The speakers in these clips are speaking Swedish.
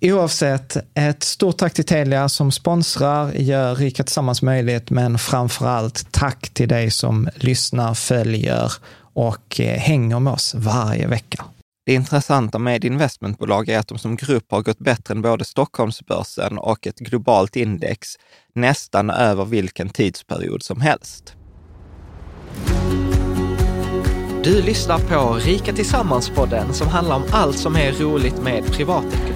Oavsett, ett stort tack till Telia som sponsrar, gör Rika Tillsammans möjligt, men framför allt tack till dig som lyssnar, följer och eh, hänger med oss varje vecka. Det intressanta med investmentbolag är att de som grupp har gått bättre än både Stockholmsbörsen och ett globalt index nästan över vilken tidsperiod som helst. Du lyssnar på Rika Tillsammans-podden som handlar om allt som är roligt med privatekonomi.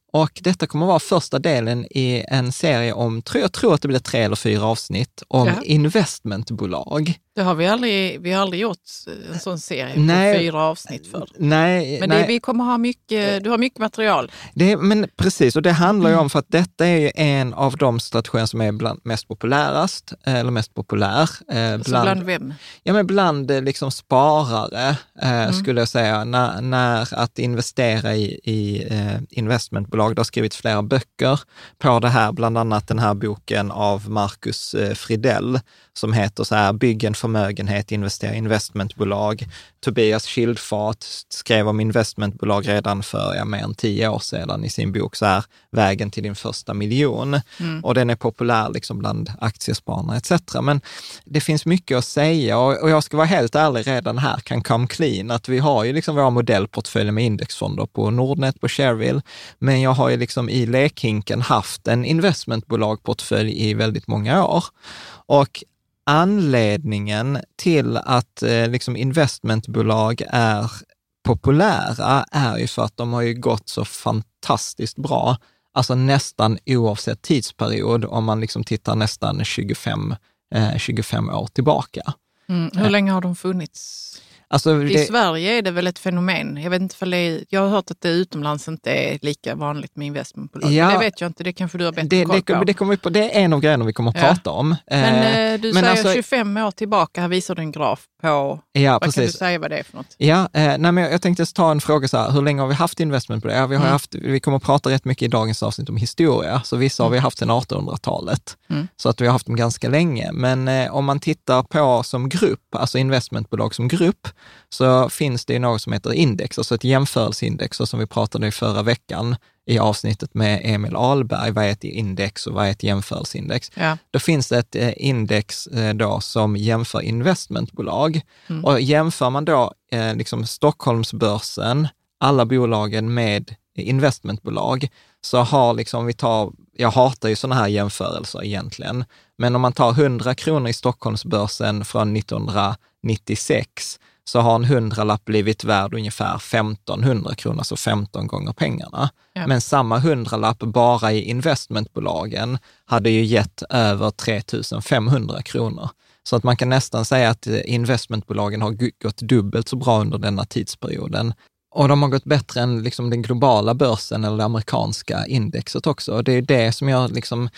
och detta kommer vara första delen i en serie om, jag tror att det blir tre eller fyra avsnitt, om ja. investmentbolag. Det har vi aldrig, vi har aldrig gjort en sån serie nej, på fyra avsnitt för. Nej, men nej. Det, vi kommer ha mycket, du har mycket material. Det, men precis, och det handlar ju om för att detta är ju en av de strategier som är bland, mest populärast, eller mest populär. Eh, bland, bland vem? Ja, men bland eh, liksom sparare, eh, mm. skulle jag säga, när, när att investera i, i eh, bolag. Det har skrivits flera böcker på det här, bland annat den här boken av Marcus eh, Fridell, som heter så här, Bygg en förmögenhet, investera i investmentbolag. Tobias Schildfart skrev om investmentbolag redan för ja, mer än tio år sedan i sin bok så här, Vägen till din första miljon. Mm. Och den är populär liksom bland aktiesparare etc. Men det finns mycket att säga och, och, jag ska vara helt ärlig, redan här kan come clean, att vi har ju liksom våra modellportföljer med indexfonder på Nordnet, på Shareville, men jag har ju liksom i lekhinken haft en investmentbolagportfölj i väldigt många år. Och anledningen till att eh, liksom investmentbolag är populära är ju för att de har ju gått så fantastiskt bra, alltså nästan oavsett tidsperiod, om man liksom tittar nästan 25, eh, 25 år tillbaka. Mm. Hur länge har de funnits? Alltså, I Sverige är det väl ett fenomen. Jag, vet inte för det, jag har hört att det utomlands inte är lika vanligt med investmentbolag. Ja, det vet jag inte, det kanske du har bättre det, koll på. Det, kommer på. det är en av grejerna vi kommer att ja. prata om. Men eh, du men säger alltså, 25 år tillbaka, här visar du en graf på, ja, vad precis. kan du säga vad det är för något? Ja, eh, nej, men jag tänkte ta en fråga så här, hur länge har vi haft investmentbolag? Ja, vi, har mm. haft, vi kommer att prata rätt mycket i dagens avsnitt om historia, så vissa mm. har vi haft sedan 1800-talet. Mm. Så att vi har haft dem ganska länge. Men eh, om man tittar på som grupp, alltså investmentbolag som grupp, så finns det något som heter index, alltså ett jämförelseindex, som vi pratade i förra veckan i avsnittet med Emil Ahlberg, vad är ett index och vad är ett jämförelseindex? Ja. Då finns det ett eh, index eh, då som jämför investmentbolag. Mm. Och jämför man då eh, liksom Stockholmsbörsen, alla bolagen med investmentbolag, så har liksom, vi tar, jag hatar ju sådana här jämförelser egentligen, men om man tar 100 kronor i Stockholmsbörsen från 1996, så har en hundralapp blivit värd ungefär 1500 kronor, alltså 15 gånger pengarna. Ja. Men samma hundralapp bara i investmentbolagen hade ju gett över 3500 kronor. Så att man kan nästan säga att investmentbolagen har gått dubbelt så bra under denna tidsperioden. Och de har gått bättre än liksom den globala börsen eller det amerikanska indexet också. Och det är det som jag liksom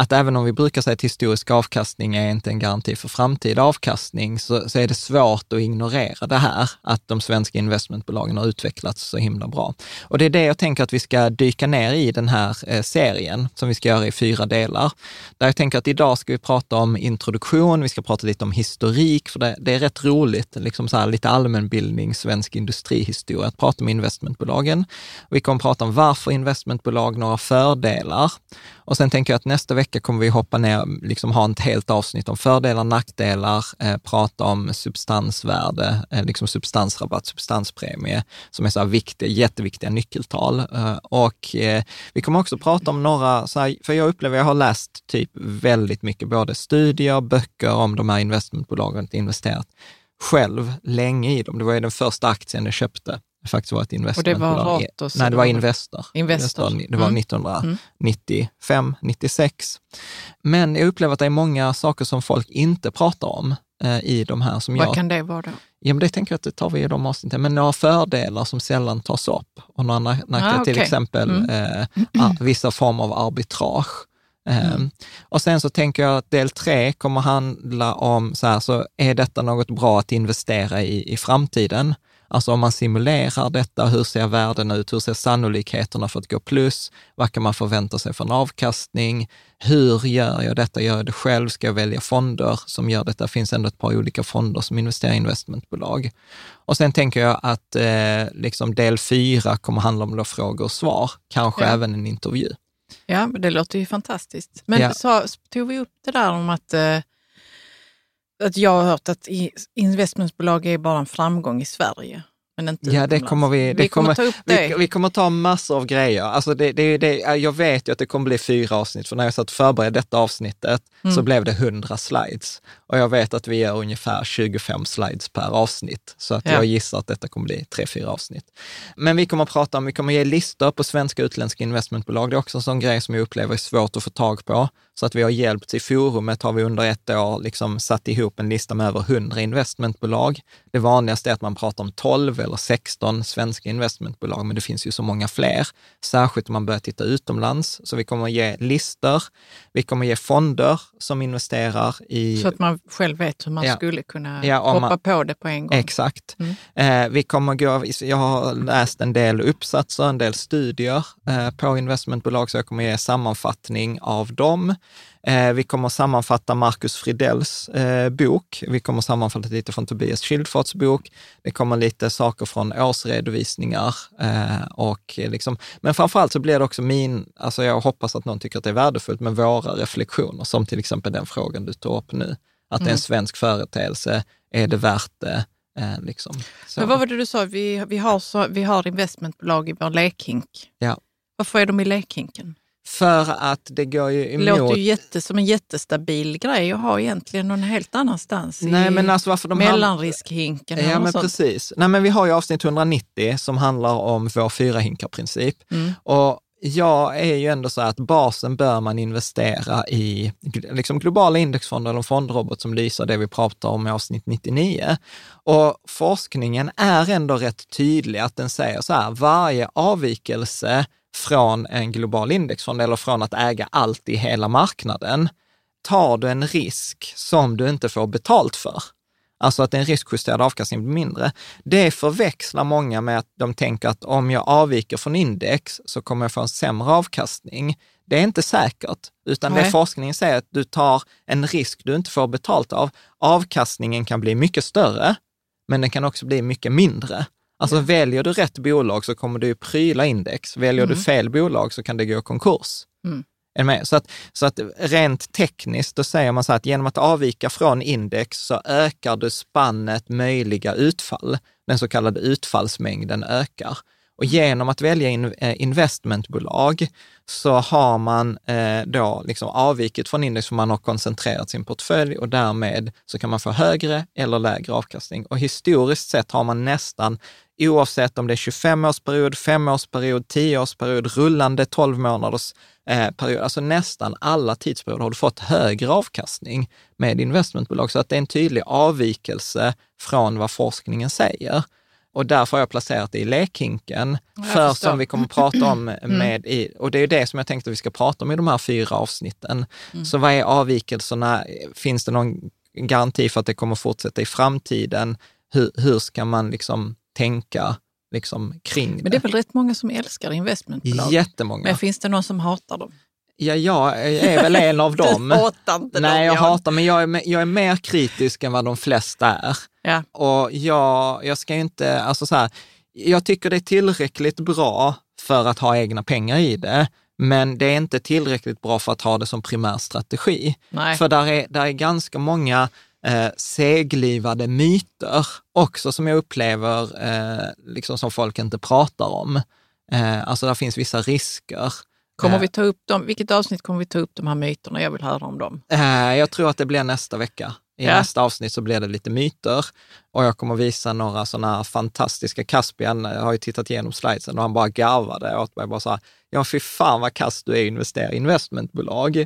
att även om vi brukar säga att historisk avkastning är inte en garanti för framtida avkastning, så, så är det svårt att ignorera det här, att de svenska investmentbolagen har utvecklats så himla bra. Och det är det jag tänker att vi ska dyka ner i den här eh, serien, som vi ska göra i fyra delar. Där jag tänker att idag ska vi prata om introduktion, vi ska prata lite om historik, för det, det är rätt roligt, liksom så här, lite allmänbildning, svensk industrihistoria, att prata om investmentbolagen. Vi kommer prata om varför investmentbolag, några fördelar. Och sen tänker jag att nästa vecka kommer vi hoppa ner, liksom ha ett helt avsnitt om fördelar, nackdelar, eh, prata om substansvärde, eh, liksom substansrabatt, substanspremie, som är så här viktiga, jätteviktiga nyckeltal. Eh, och eh, vi kommer också prata om några, så här, för jag upplever, jag har läst typ väldigt mycket, både studier, böcker om de här investmentbolagen, investerat själv länge i dem. Det var ju den första aktien jag köpte faktiskt var ett investmentbolag. Och det var Ratos? Nej, det var Investor. Investor. Det var mm. 1995, 96. Men jag upplever att det är många saker som folk inte pratar om eh, i de här som Vad jag... kan det vara då? Ja, men det tänker jag att det tar vi i de avsnitten. Men några fördelar som sällan tas upp och några nackdelar, ah, okay. till exempel mm. eh, vissa former av arbitrage. Mm. Um, och sen så tänker jag att del tre kommer handla om, så här, så är detta något bra att investera i i framtiden? Alltså om man simulerar detta, hur ser värdena ut? Hur ser sannolikheterna för att gå plus? Vad kan man förvänta sig för en avkastning? Hur gör jag detta? Gör jag det själv? Ska jag välja fonder som gör detta? Det finns ändå ett par olika fonder som investerar i investmentbolag. Och sen tänker jag att eh, liksom del fyra kommer handla om frågor och svar, kanske ja. även en intervju. Ja, det låter ju fantastiskt. Men ja. så tog vi upp det där om att eh, att jag har hört att investmentbolag är bara en framgång i Sverige. Men inte ja, det kommer vi, det vi kommer, ta upp det. Vi, vi, kommer ta massor av grejer. Alltså det, det, det, jag vet ju att det kommer bli fyra avsnitt, för när jag satt och förberedde detta avsnittet mm. så blev det hundra slides. Och jag vet att vi gör ungefär 25 slides per avsnitt, så att ja. jag gissar att detta kommer bli tre, fyra avsnitt. Men vi kommer att prata om, vi kommer ge listor på svenska och utländska investmentbolag. Det är också en sån grej som jag upplever är svårt att få tag på. Så att vi har hjälpt i forumet har vi under ett år liksom satt ihop en lista med över 100 investmentbolag. Det vanligaste är att man pratar om 12 eller 16 svenska investmentbolag, men det finns ju så många fler, särskilt om man börjar titta utomlands. Så vi kommer att ge listor, vi kommer att ge fonder som investerar i... Så att man själv vet hur man ja. skulle kunna ja, hoppa man, på det på en gång. Exakt. Mm. Eh, vi kommer gå, jag har läst en del uppsatser, en del studier eh, på investmentbolag, så jag kommer ge sammanfattning av dem. Eh, vi kommer sammanfatta Marcus Fridells eh, bok. Vi kommer sammanfatta lite från Tobias Schildforts bok. Det kommer lite saker från årsredovisningar. Eh, och liksom, men framförallt så blir det också min, alltså jag hoppas att någon tycker att det är värdefullt med våra reflektioner, som till exempel den frågan du tog upp nu. Att mm. det är en mm. svensk företeelse, är det värt det? Eh, liksom. Men vad var det du sa, vi, vi, har, så, vi har investmentbolag i vår lekhink. Ja. Varför är de i lekhinken? För att det går ju emot... Det låter ju jätte, som en jättestabil grej att ha egentligen någon helt annanstans. Nej, men alltså varför de mellanriskhinken Ja, men sånt. precis. Nej, men vi har ju avsnitt 190 som handlar om vår fyra hinkar-princip. Mm. Och jag är ju ändå så att basen bör man investera i liksom globala indexfonder eller fondrobot som Lysa, det vi pratar om i avsnitt 99. Och forskningen är ändå rätt tydlig att den säger så här, varje avvikelse från en global indexfond eller från att äga allt i hela marknaden, tar du en risk som du inte får betalt för. Alltså att en riskjusterad avkastning blir mindre. Det förväxlar många med att de tänker att om jag avviker från index så kommer jag få en sämre avkastning. Det är inte säkert, utan Nej. det forskningen säger att du tar en risk du inte får betalt av. Avkastningen kan bli mycket större, men den kan också bli mycket mindre. Alltså väljer du rätt bolag så kommer du ju pryla index. Väljer mm. du fel bolag så kan det gå konkurs. Mm. Så, att, så att rent tekniskt, då säger man så att genom att avvika från index så ökar du spannet möjliga utfall. Den så kallade utfallsmängden ökar. Och genom att välja in, eh, investmentbolag så har man eh, då liksom avvikit från index för man har koncentrerat sin portfölj och därmed så kan man få högre eller lägre avkastning. Och historiskt sett har man nästan oavsett om det är 25-årsperiod, 5-årsperiod, 10-årsperiod, rullande 12 månaders eh, period, alltså nästan alla tidsperioder har du fått högre avkastning med investmentbolag. Så att det är en tydlig avvikelse från vad forskningen säger. Och därför har jag placerat det i lekhinken. För som vi kommer att prata om mm. med i, och det är det som jag tänkte att vi ska prata om i de här fyra avsnitten. Mm. Så vad är avvikelserna? Finns det någon garanti för att det kommer fortsätta i framtiden? Hur, hur ska man liksom tänka liksom kring det. Men det är väl rätt många som älskar investmentbolag? Jättemånga. Men finns det någon som hatar dem? Ja, jag är väl en av dem. du hatar inte Nej, dem, jag hatar, men jag är, jag är mer kritisk än vad de flesta är. Ja. Och jag, jag ska inte, alltså så här, jag tycker det är tillräckligt bra för att ha egna pengar i det, men det är inte tillräckligt bra för att ha det som primär strategi. Nej. För där är, där är ganska många eh, seglivade myter också som jag upplever eh, liksom som folk inte pratar om. Eh, alltså där finns vissa risker. Kommer eh, vi ta upp dem? Vilket avsnitt kommer vi ta upp de här myterna? Jag vill höra om dem. Eh, jag tror att det blir nästa vecka. I ja. nästa avsnitt så blir det lite myter och jag kommer visa några sådana här fantastiska, Caspian jag har ju tittat igenom slidesen och han bara garvade åt mig, bara så här, ja fy fan vad kass du är investera i investmentbolag.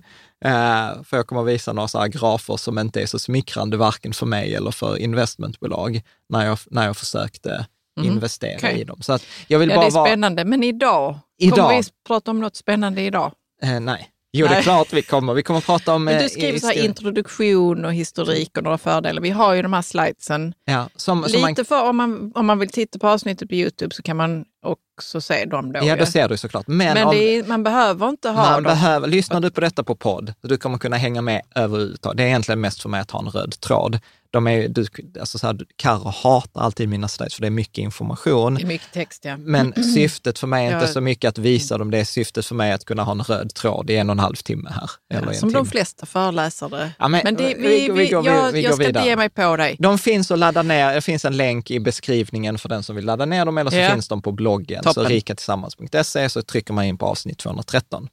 Eh, för jag kommer visa några så här grafer som inte är så smickrande, varken för mig eller för investmentbolag, när jag, när jag försökte mm. investera okay. i dem. Så att jag vill ja, bara det är spännande, vara... men idag, idag, kommer vi prata om något spännande idag? Eh, nej. Jo, det är klart vi kommer. Vi kommer att prata om... Men du eh, skriver så här introduktion och historik och några fördelar. Vi har ju de här slidesen. Ja, som, Lite man... för om man, om man vill titta på avsnittet på Youtube så kan man också se dem då. Ja, då ser du såklart. Men, Men om, är, man behöver inte ha man dem. Behöver, lyssnar du på detta på podd, du kommer kunna hänga med överhuvudtaget. Det är egentligen mest för mig att ha en röd tråd de är, du, alltså så här, Karo hatar alltid mina slides för det är mycket information. Det är mycket text, ja. Men syftet för mig är inte ja. så mycket att visa dem, det är syftet för mig att kunna ha en röd tråd i en och en halv timme här. Ja, som timme. de flesta föreläsare. Ja, men, men det, vi, vi, vi, går, jag, vi, jag ska vidare. ge mig på dig. De finns att ladda ner, det finns en länk i beskrivningen för den som vill ladda ner dem, eller så finns de på bloggen, Toppen. så rikatillsammans.se, så trycker man in på avsnitt 213.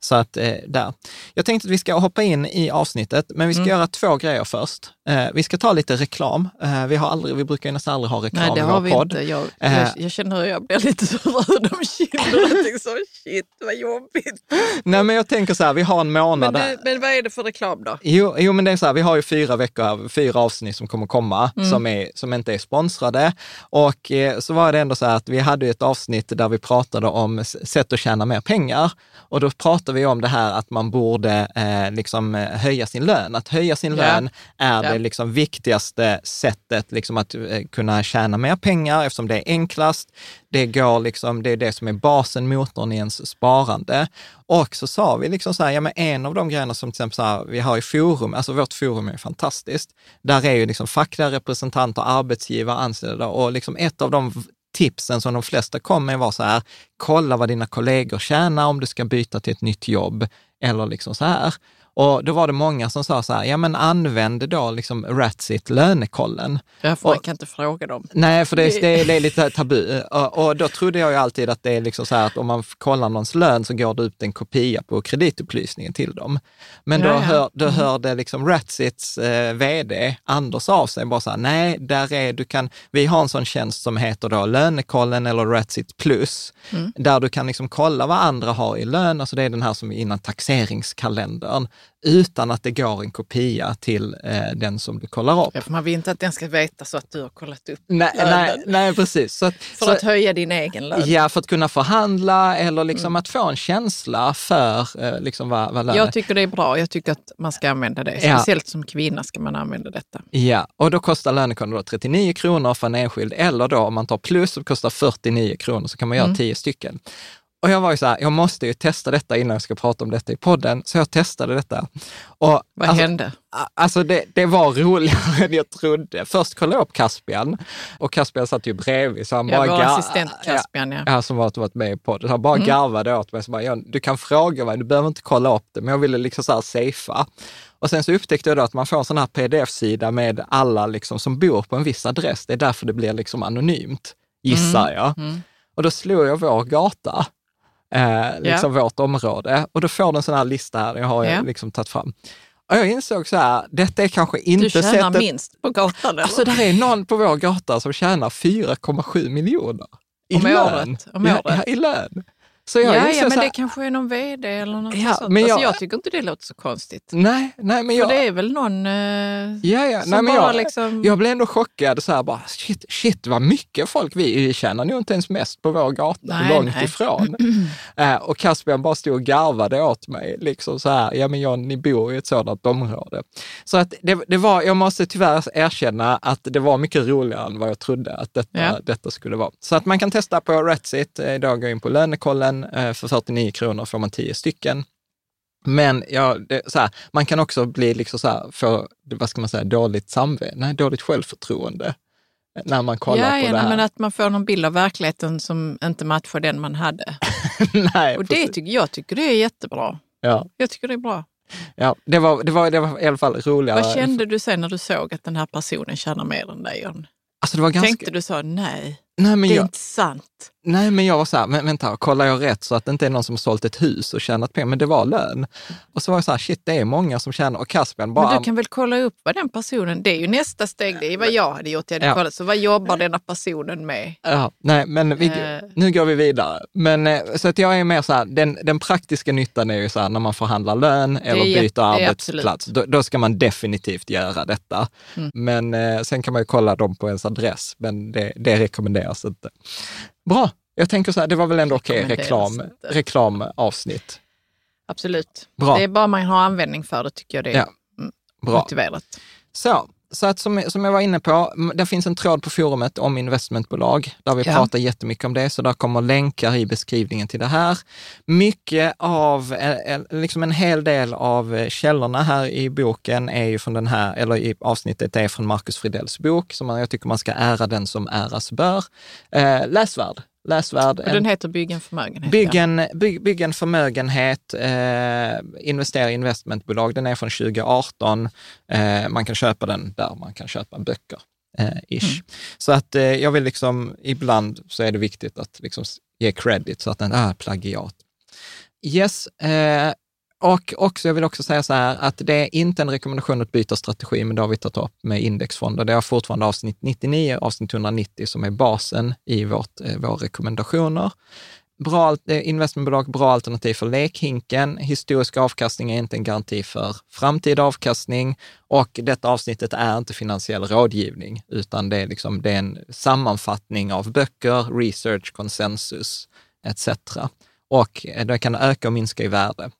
Så att eh, där. Jag tänkte att vi ska hoppa in i avsnittet, men vi ska mm. göra två grejer först. Eh, vi ska ta lite reklam. Eh, vi, har aldrig, vi brukar ju nästan aldrig ha reklam Nej, det i har vår vi podd. Inte. Jag, jag, eh. jag, känner hur jag blir lite så röd om kinderna. Jag så, shit vad jobbigt. Nej, men jag tänker så här, vi har en månad. Men, det, men vad är det för reklam då? Jo, jo men det är så här, vi har ju fyra veckor, fyra avsnitt som kommer komma, mm. som, är, som inte är sponsrade. Och eh, så var det ändå så här att vi hade ett avsnitt där vi pratade om sätt att tjäna mer pengar. Och då pratade vi om det här att man borde eh, liksom eh, höja sin lön. Att höja sin yeah. lön är yeah. det liksom viktigaste sättet liksom att eh, kunna tjäna mer pengar eftersom det är enklast. Det, går liksom, det är det som är basen, motorn i ens sparande. Och så sa vi liksom så här, ja men en av de grejerna som till exempel så här, vi har i forum, alltså vårt forum är fantastiskt. Där är ju liksom fackliga representanter, arbetsgivare, anställda och liksom ett av de tipsen som de flesta kom med var så här, kolla vad dina kollegor tjänar om du ska byta till ett nytt jobb eller liksom så här. Och då var det många som sa så här, ja men använd då liksom Ratsit lönekollen. Ja, för man kan inte fråga dem. Nej, för det, det, det är lite tabu. Och, och, då trodde jag ju alltid att det är liksom så här att om man kollar någons lön så går det ut en kopia på kreditupplysningen till dem. Men då, ja, ja. Hör, då mm. hörde liksom Ratsits eh, vd Anders av sig bara så här, nej, där är, du kan, vi har en sån tjänst som heter då lönekollen eller Ratsit plus, mm. där du kan liksom kolla vad andra har i lön, alltså det är den här som är innan taxeringskalendern utan att det går en kopia till eh, den som du kollar upp. Ja, för man vill inte att den ska veta så att du har kollat upp nej, nej, nej, precis. Så att, för så, att höja din egen lön? Ja, för att kunna förhandla eller liksom mm. att få en känsla för eh, liksom vad, vad lönen Jag tycker det är bra. Jag tycker att man ska använda det. Speciellt ja. som kvinna ska man använda detta. Ja, och då kostar lönekontot 39 kronor för en enskild eller då om man tar plus så kostar 49 kronor så kan man göra mm. 10 stycken. Och jag var ju så här, jag måste ju testa detta innan jag ska prata om detta i podden. Så jag testade detta. Och, Vad alltså, hände? Alltså det, det, var roligare än jag trodde. Först kollade jag upp Caspian och Caspian satt ju bredvid. Så han ja, bara vår assistent Caspian, ja. ja. som varit, varit med i podden. Han bara mm. garvade åt mig. Så bara, ja, du kan fråga mig, du behöver inte kolla upp det. Men jag ville liksom så här safea. Och sen så upptäckte jag då att man får en sån här pdf-sida med alla liksom som bor på en viss adress. Det är därför det blir liksom anonymt, gissar mm. jag. Mm. Och då slog jag vår gata eh, liksom yeah. vårt område. Och då får du en sån här lista här, jag har yeah. liksom tagit fram. Och jag insåg så här, detta är kanske inte sättet... Du tjänar sättet... minst på gatan? Eller? Alltså där är någon på vår gata som tjänar 4,7 miljoner. I om lön. Året. Om året. Ja, i lön. Så jag ja, ja, men här, det kanske är någon vd eller något ja, sånt. Men alltså, jag, alltså, jag tycker inte det låter så konstigt. Nej, nej men jag... För det är väl någon eh, ja, ja, som nej, men bara jag, liksom... Jag blev ändå chockad, så här, bara, shit, shit vad mycket folk vi, vi tjänar nog inte ens mest på vår gata, nej, långt nej. ifrån. uh, och Caspian bara stod och garvade åt mig, liksom så här, ja men jag, ni bor i ett sådant område. Så att det, det var, jag måste tyvärr erkänna att det var mycket roligare än vad jag trodde att detta, ja. detta skulle vara. Så att man kan testa på Ratsit, idag gå in på lönekollen uh, för 49 49 kronor får man 10 stycken. Men ja, det, så här, man kan också bli liksom så här, få, vad ska man säga, dåligt samvete, nej, dåligt självförtroende när man kollar ja, på ja, det här. men att man får någon bild av verkligheten som inte matchar den man hade. nej, Och det tycker, jag tycker det är jättebra. Ja. Jag tycker det är bra. Ja, det var, det, var, det var i alla fall roligare. Vad kände du sen när du såg att den här personen tjänar mer än dig, John? Alltså det var ganska... Tänkte du så, nej, nej men det är jag... inte sant? Nej, men jag var så här, men vänta, kollar jag rätt så att det inte är någon som har sålt ett hus och tjänat pengar, men det var lön. Och så var jag så här, shit, det är många som tjänar, och Caspian bara... Men du kan väl kolla upp vad den personen, det är ju nästa steg, det är vad jag hade gjort, jag hade ja. kollat, så vad jobbar denna personen med? Ja, nej, men vi, uh. nu går vi vidare. Men eh, så att jag är mer så här, den, den praktiska nyttan är ju så här, när man förhandlar lön eller byter arbetsplats, då, då, ska man definitivt göra detta. Mm. Men eh, sen kan man ju kolla dem på ens adress, men det, det rekommenderas inte. Bra, jag tänker så här, det var väl ändå okej okay, reklam, reklamavsnitt. Absolut. Bra. Det är bara man har användning för det tycker jag det är ja. Bra. motiverat. Så, så att som, som jag var inne på, det finns en tråd på forumet om investmentbolag, där vi ja. pratar jättemycket om det, så där kommer länkar i beskrivningen till det här. Mycket av, eh, eh, liksom en hel del av eh, källorna här i boken är ju från den här, eller i avsnittet är från Marcus Fridells bok, som jag tycker man ska ära den som äras bör. Eh, läsvärd, läsvärd. Och den heter Bygg en förmögenhet? Bygg en, bygg, bygg en förmögenhet, eh, investera i investmentbolag. Den är från 2018. Eh, man kan köpa den där man kan köpa böcker. Eh, ish. Mm. Så att eh, jag vill liksom, ibland så är det viktigt att liksom ge credit så att den är plagiat. Yes, eh, och också, jag vill också säga så här att det är inte en rekommendation att byta strategi, men det har vi tagit upp med indexfonder. Det är fortfarande avsnitt 99, avsnitt 190 som är basen i vårt, eh, våra rekommendationer. Bra eh, investmentbolag, bra alternativ för lekhinken. Historisk avkastning är inte en garanti för framtida avkastning och detta avsnittet är inte finansiell rådgivning, utan det är, liksom, det är en sammanfattning av böcker, research, konsensus etc. Och eh, det kan öka och minska i värde.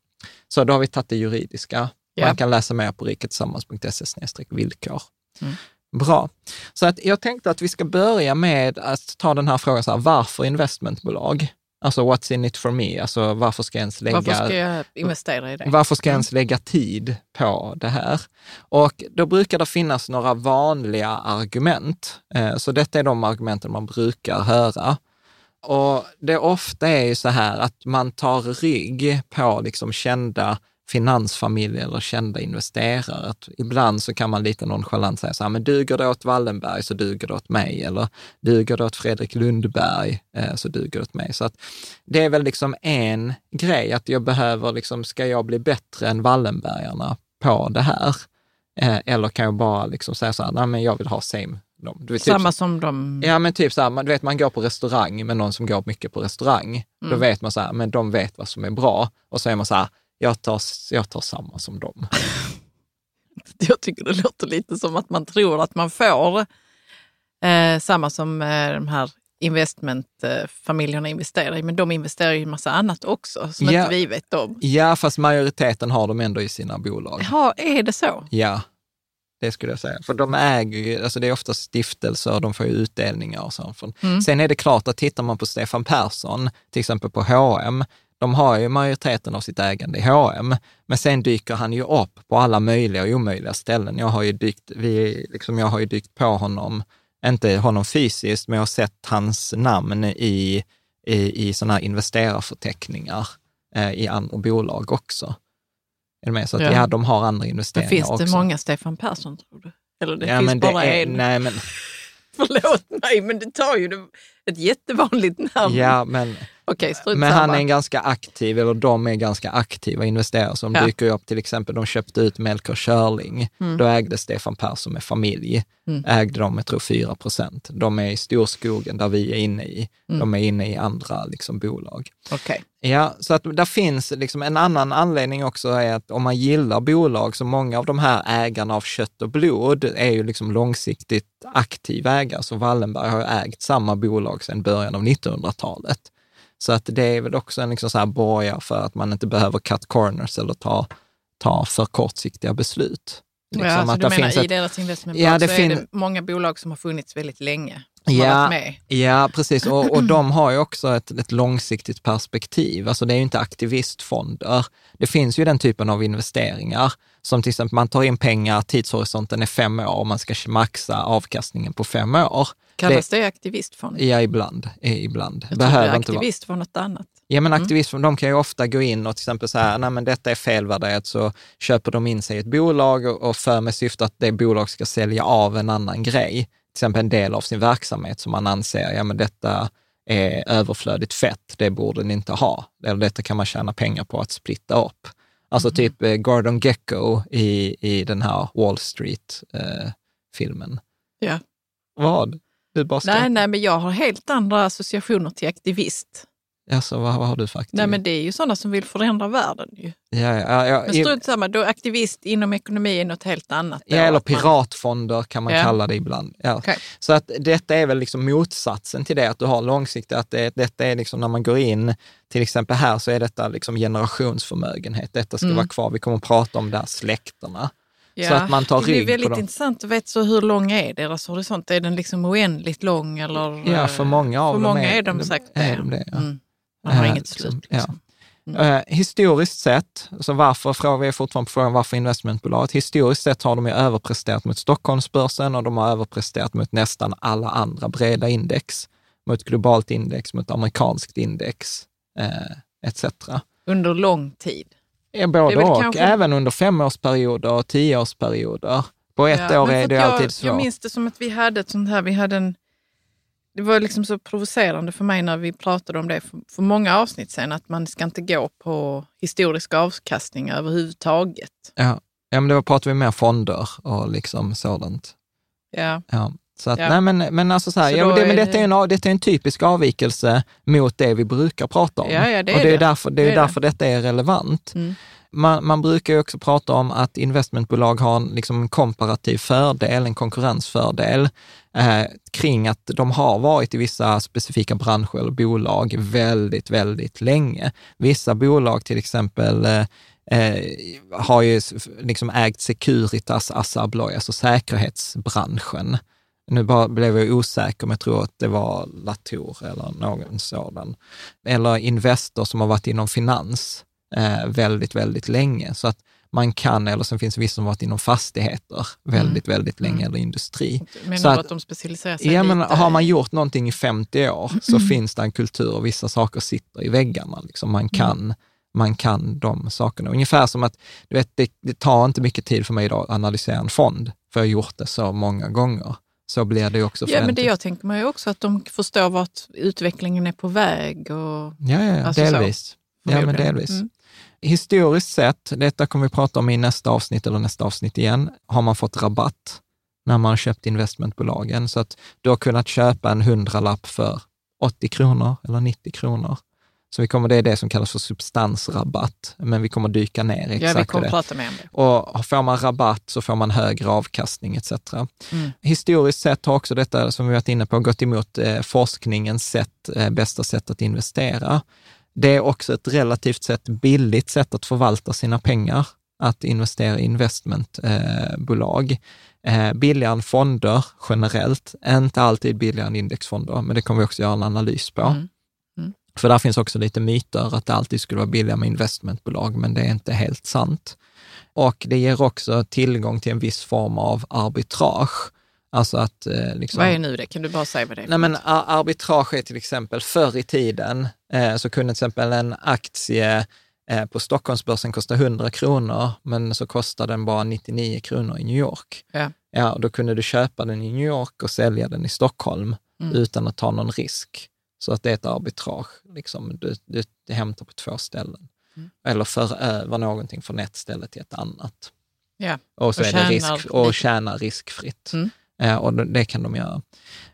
Så då har vi tagit det juridiska. Yeah. Man kan läsa mer på riketillsammans.se villkor. Mm. Bra. Så att jag tänkte att vi ska börja med att ta den här frågan, så här, varför investmentbolag? Alltså what's in it for me? Alltså varför ska jag ens lägga... Varför ska jag investera i det? Varför ska jag ens lägga tid på det här? Och då brukar det finnas några vanliga argument. Eh, så detta är de argumenten man brukar höra. Och det ofta är ju så här att man tar rygg på liksom kända finansfamiljer eller kända investerare. Att ibland så kan man lite nonchalant säga så här, men duger det åt Wallenberg så duger det åt mig. Eller duger det åt Fredrik Lundberg eh, så duger det åt mig. Så att det är väl liksom en grej, att jag behöver, liksom, ska jag bli bättre än Wallenbergarna på det här? Eh, eller kan jag bara liksom säga så här, nej men jag vill ha same dem. Vet, typ Samma typ, som de... Ja, men typ så här, man, du vet, man går på restaurang med någon som går mycket på restaurang. Mm. Då vet man så här, men de vet vad som är bra. Och så är man så här, jag tar, jag tar samma som dem. jag tycker det låter lite som att man tror att man får eh, samma som eh, de här investmentfamiljerna investerar i, men de investerar i en massa annat också som ja, inte vi vet om. Ja, fast majoriteten har de ändå i sina bolag. Ja, är det så? Ja, det skulle jag säga. För de äger ju, alltså det är ofta stiftelser, och de får ju utdelningar och så. Mm. Sen är det klart att tittar man på Stefan Persson, till exempel på H&M, de har ju majoriteten av sitt ägande i H&M, men sen dyker han ju upp på alla möjliga och omöjliga ställen. Jag har ju dykt, vi, liksom, jag har ju dykt på honom, inte honom fysiskt, men jag har sett hans namn i, i, i sådana här investerarförteckningar eh, i andra bolag också. Är med? Så att, ja. ja, de har andra investeringar men finns också. det många Stefan Persson, tror du? Eller det ja, finns bara det är, en? Nej, men... Förlåt mig, men det tar ju ett jättevanligt namn. Ja, men Okej, Men han är en ganska aktiv, eller de är ganska aktiva investerare som ja. dyker upp. Till exempel, de köpte ut Melker Körling. Mm. Då ägde Stefan Persson med familj, mm. ägde de, jag tror 4 procent. De är i storskogen där vi är inne i. Mm. De är inne i andra liksom, bolag. Okay. Ja, så att där finns liksom en annan anledning också är att om man gillar bolag, så många av de här ägarna av kött och blod är ju liksom långsiktigt aktiva ägare. Så Wallenberg har ägt samma bolag sedan början av 1900-talet. Så att det är väl också en liksom så här borgar för att man inte behöver cut corners eller ta, ta för kortsiktiga beslut. Liksom ja, alltså du menar i ett, deras investmentbolag ja, så är det många bolag som har funnits väldigt länge? Ja, ja, precis. Och, och de har ju också ett, ett långsiktigt perspektiv. Alltså det är ju inte aktivistfonder. Det finns ju den typen av investeringar som till exempel man tar in pengar, tidshorisonten är fem år och man ska maxa avkastningen på fem år. Kallas det, det aktivistfond? Ja, ibland. ibland. Jag Behöver trodde aktivist var något annat. Ja, men aktivistfond, mm. de kan ju ofta gå in och till exempel säga, nej men detta är felvärderat, så köper de in sig i ett bolag och, och för med syfte att det bolag ska sälja av en annan grej, till exempel en del av sin verksamhet som man anser, ja men detta är överflödigt fett, det borde ni inte ha. Eller detta kan man tjäna pengar på att splitta upp. Alltså mm. typ eh, Gordon Gecko i, i den här Wall Street-filmen. Eh, ja. Vad? Du bara nej, nej, men jag har helt andra associationer till aktivist. Alltså, vad, vad har du för aktivist? Nej, men det är ju sådana som vill förändra världen. Ju. Ja, ja, ja, men strunt samma, då aktivist inom ekonomi är något helt annat. Ja, eller piratfonder kan man kalla det ibland. Ja. Okay. Så att detta är väl liksom motsatsen till det, att du har långsiktigt, att det, detta är liksom när man går in, till exempel här så är detta liksom generationsförmögenhet. Detta ska mm. vara kvar. Vi kommer att prata om det här släkterna. Ja, så att man tar det blir väldigt intressant att veta så hur lång är deras horisont? Är den liksom oändligt lång? Eller, ja, för många av för dem många är, är de säkert det. Är de det ja. mm. Man har äh, inget slut. Liksom. Ja. Mm. Uh, historiskt sett, så varför frågar vi fortfarande på frågan varför investmentbolaget? Historiskt sett har de ju överpresterat mot Stockholmsbörsen och de har överpresterat mot nästan alla andra breda index. Mot globalt index, mot amerikanskt index uh, etc. Under lång tid? Både och, kanske... även under femårsperioder och tioårsperioder. På ett ja, år är det jag, alltid svårt. Jag minns det som att vi hade ett sånt här, vi hade en, det var liksom så provocerande för mig när vi pratade om det för, för många avsnitt sen, att man ska inte gå på historiska avkastningar överhuvudtaget. Ja, ja men då pratar vi mer fonder och liksom sådant. Ja. ja. Så att, ja. nej, men, men alltså så här, så ja, men, det, men detta, är en, detta är en typisk avvikelse mot det vi brukar prata om. Ja, ja, det är och det är det. därför, det är, det är därför det. detta är relevant. Mm. Man, man, brukar ju också prata om att investmentbolag har en, liksom en komparativ fördel, en konkurrensfördel, eh, kring att de har varit i vissa specifika branscher eller bolag väldigt, väldigt länge. Vissa bolag till exempel eh, eh, har ju liksom ägt Securitas, Assa Abloy, alltså säkerhetsbranschen. Nu bara blev jag osäker, men jag tror att det var Latour eller någon sådan. Eller Investor som har varit inom finans eh, väldigt, väldigt länge. Så att man kan, eller sen finns det vissa som varit inom fastigheter väldigt, mm. väldigt länge, mm. eller industri. Menar så att, att de specialiserar sig ja, lite? Men har man gjort någonting i 50 år så mm. finns det en kultur och vissa saker sitter i väggarna. Liksom man, mm. kan, man kan de sakerna. Ungefär som att, du vet, det, det tar inte mycket tid för mig idag att analysera en fond, för jag har gjort det så många gånger. Så blir det också för Ja, en men det jag tänker mig också att de förstår vart utvecklingen är på väg. Och, Ja, ja, ja Alltså så, delvis. Ja, men delvis. Mm. Historiskt sett, detta kommer vi prata om i nästa avsnitt eller nästa avsnitt igen, har man fått rabatt när man har köpt investmentbolagen. Så att du har kunnat köpa en hundralapp för 80 kronor eller 90 kronor. Så vi kommer, det är det som kallas för substansrabatt, men vi kommer dyka ner i Ja, vi exakt kommer det. prata om det. Och får man rabatt så får man högre avkastning etc. Mm. Historiskt sett har också detta, som vi varit inne på, gått emot eh, forskningens sätt, eh, bästa sätt att investera. Det är också ett relativt sett billigt sätt att förvalta sina pengar, att investera i investmentbolag. Eh, billigare än fonder generellt, inte alltid billigare än indexfonder, men det kommer vi också göra en analys på. Mm. För där finns också lite myter att det alltid skulle vara billigare med investmentbolag, men det är inte helt sant. Och det ger också tillgång till en viss form av arbitrage. Alltså att eh, liksom... Vad är nu det? Kan du bara säga vad det är? Nej, men ar- arbitrage är till exempel, förr i tiden så kunde till exempel en aktie eh, på Stockholmsbörsen kosta 100 kronor, men så kostade den bara 99 kronor i New York. Ja. Ja, och då kunde du köpa den i New York och sälja den i Stockholm Mm. utan att ta någon risk. Så att det är ett arbitrage, liksom. du, du, du hämtar på två ställen. Mm. Eller för över någonting från ett ställe till ett annat. Ja. Och så Och är det tjänar risk, och lite. tjäna riskfritt. Mm. Eh, och det, kan de göra.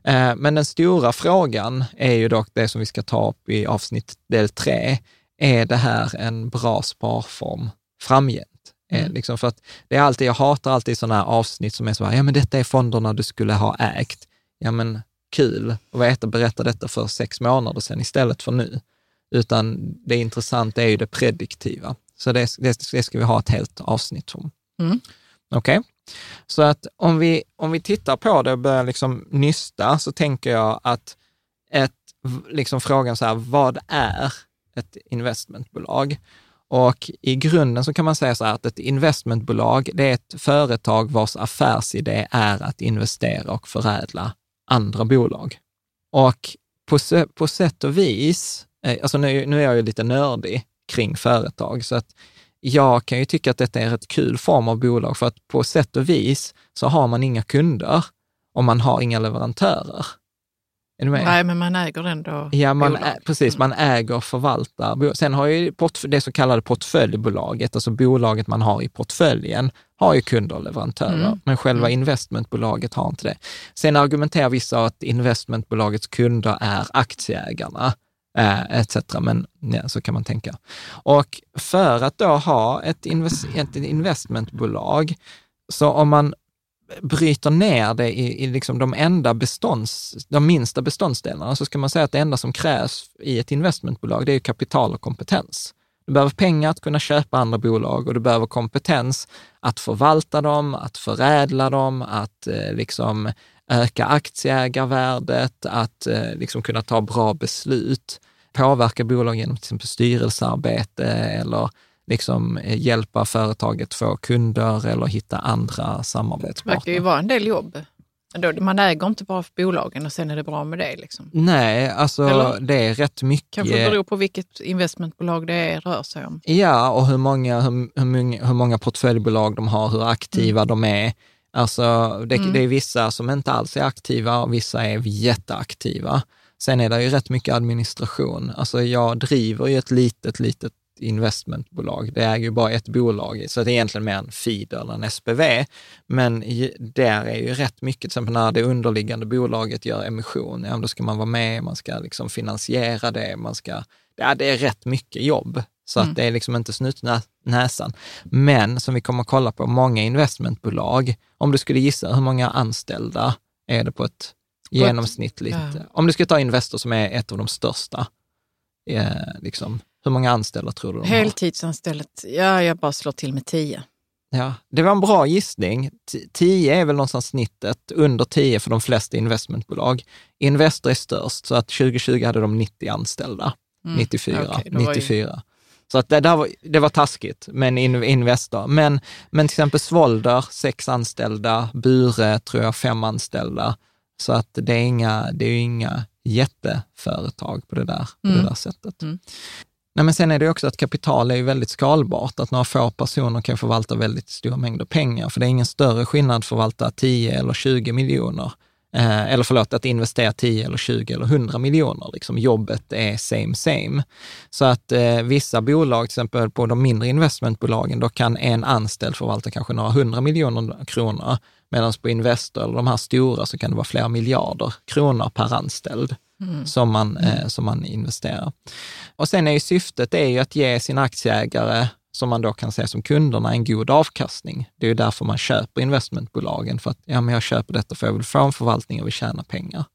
Eh, men den stora frågan är ju dock det som vi ska ta upp i avsnitt del tre. Är det här en bra sparform framgent? Eh, Mm. liksom för att det är alltid, jag hatar alltid sådana här avsnitt som är så här, ja men detta är fonderna du skulle ha ägt. Ja men kul att veta, berätta detta för sex månader sedan istället för nu. Utan det intressanta är ju det prediktiva. Så det, det, det ska vi ha ett helt avsnitt om. Mm. Okej? Så att om vi, om vi tittar på det och börjar liksom nysta så tänker jag att ett, liksom frågan så här, vad är ett investmentbolag? Och i grunden så kan man säga så här att ett investmentbolag, det är ett företag vars affärsidé är att investera och förädla andra bolag. Och på, på sätt och vis, eh, alltså nu, nu är jag ju lite nördig kring företag, så att jag kan ju tycka att detta är ett kul form av bolag, för att på sätt och vis så har man inga kunder och man har inga leverantörer. Är du med? Nej, men man äger ändå Ja, man bolag. ä, precis. Man äger och förvaltar. Sen har ju det så kallade portföljbolaget, alltså bolaget man har i portföljen, har ju kunder och leverantörer, Mm. men själva Mm. investmentbolaget har inte det. Sen argumenterar vissa att investmentbolagets kunder är aktieägarna, Eh, etc. Men ja, så kan man tänka. Och för att då ha ett, invest, ett investmentbolag, så om man bryter ner det i, i liksom de enda bestånds, de minsta beståndsdelarna, så ska man säga att det enda som krävs i ett investmentbolag, det är ju kapital och kompetens. Du behöver pengar att kunna köpa andra bolag och du behöver kompetens att förvalta dem, att förädla dem, att eh, liksom öka aktieägarvärdet, att eh, liksom kunna ta bra beslut, påverka bolag genom till exempel styrelsearbete eller liksom eh, hjälpa företaget få kunder eller hitta andra Det verkar ju samarbetspartner. vara en del jobb. Man äger inte bara för bolagen och sen är det bra med det. Liksom. Nej, alltså Eller? det är rätt mycket. Kanske beror på vilket investmentbolag det är, rör sig om. Ja, och hur många, hur, hur, många, hur många portföljbolag de har, hur aktiva de är. Alltså, det, Mm. det är vissa som inte alls är aktiva och vissa är jätteaktiva. Sen är det ju rätt mycket administration. Alltså jag driver ju ett litet, litet investmentbolag. Det äger ju bara ett bolag, så det är egentligen mer en feeder eller en SPV. Men där är ju rätt mycket, till exempel när det underliggande bolaget gör emission, ja, då ska man vara med, man ska liksom finansiera det, man ska, ja, det är rätt mycket jobb. Så Mm. att det är liksom inte snut nä- näsan. Men som vi kommer att kolla på, många investmentbolag, om du skulle gissa hur många anställda är det på ett genomsnittligt, ja. om du ska ta Investor som är ett av de största, eh, liksom, hur många anställda tror du de har? Heltidsanställt, ja, jag bara slår till med tio. Ja, det var en bra gissning. T- 10 är väl någonstans snittet, under 10 för de flesta investmentbolag. Investor är störst, så att 2020 hade de 90 anställda. Mm. 94. Okej, då var ju- 94. Så att det, där var, det var taskigt, men in, Investor. Men, men till exempel Svolder, sex anställda, Bure, tror jag, fem anställda. Så att det är, inga, det är inga jätteföretag på det där, på det Mm. där sättet. Mm. Nej, men sen är det också att kapital är ju väldigt skalbart, att några få personer kan förvalta väldigt stora mängder pengar, för det är ingen större skillnad att förvalta 10 eller 20 miljoner Eh, eller förlåt, att investera 10 eller 20 eller 100 miljoner. Liksom, jobbet är same same. Så att eh, vissa bolag, till exempel på de mindre investmentbolagen, då kan en anställd förvalta kanske några hundra miljoner kronor, medan på Investor, eller de här stora, så kan det vara flera miljarder kronor per anställd. Mm. Som, man, eh, som man investerar. Och sen är ju syftet är ju att ge sina aktieägare som man då kan se som kunderna en god avkastning. Det är ju därför man köper investmentbolagen, för att ja, men jag köper detta för jag vill få en förvaltning och vill tjäna pengar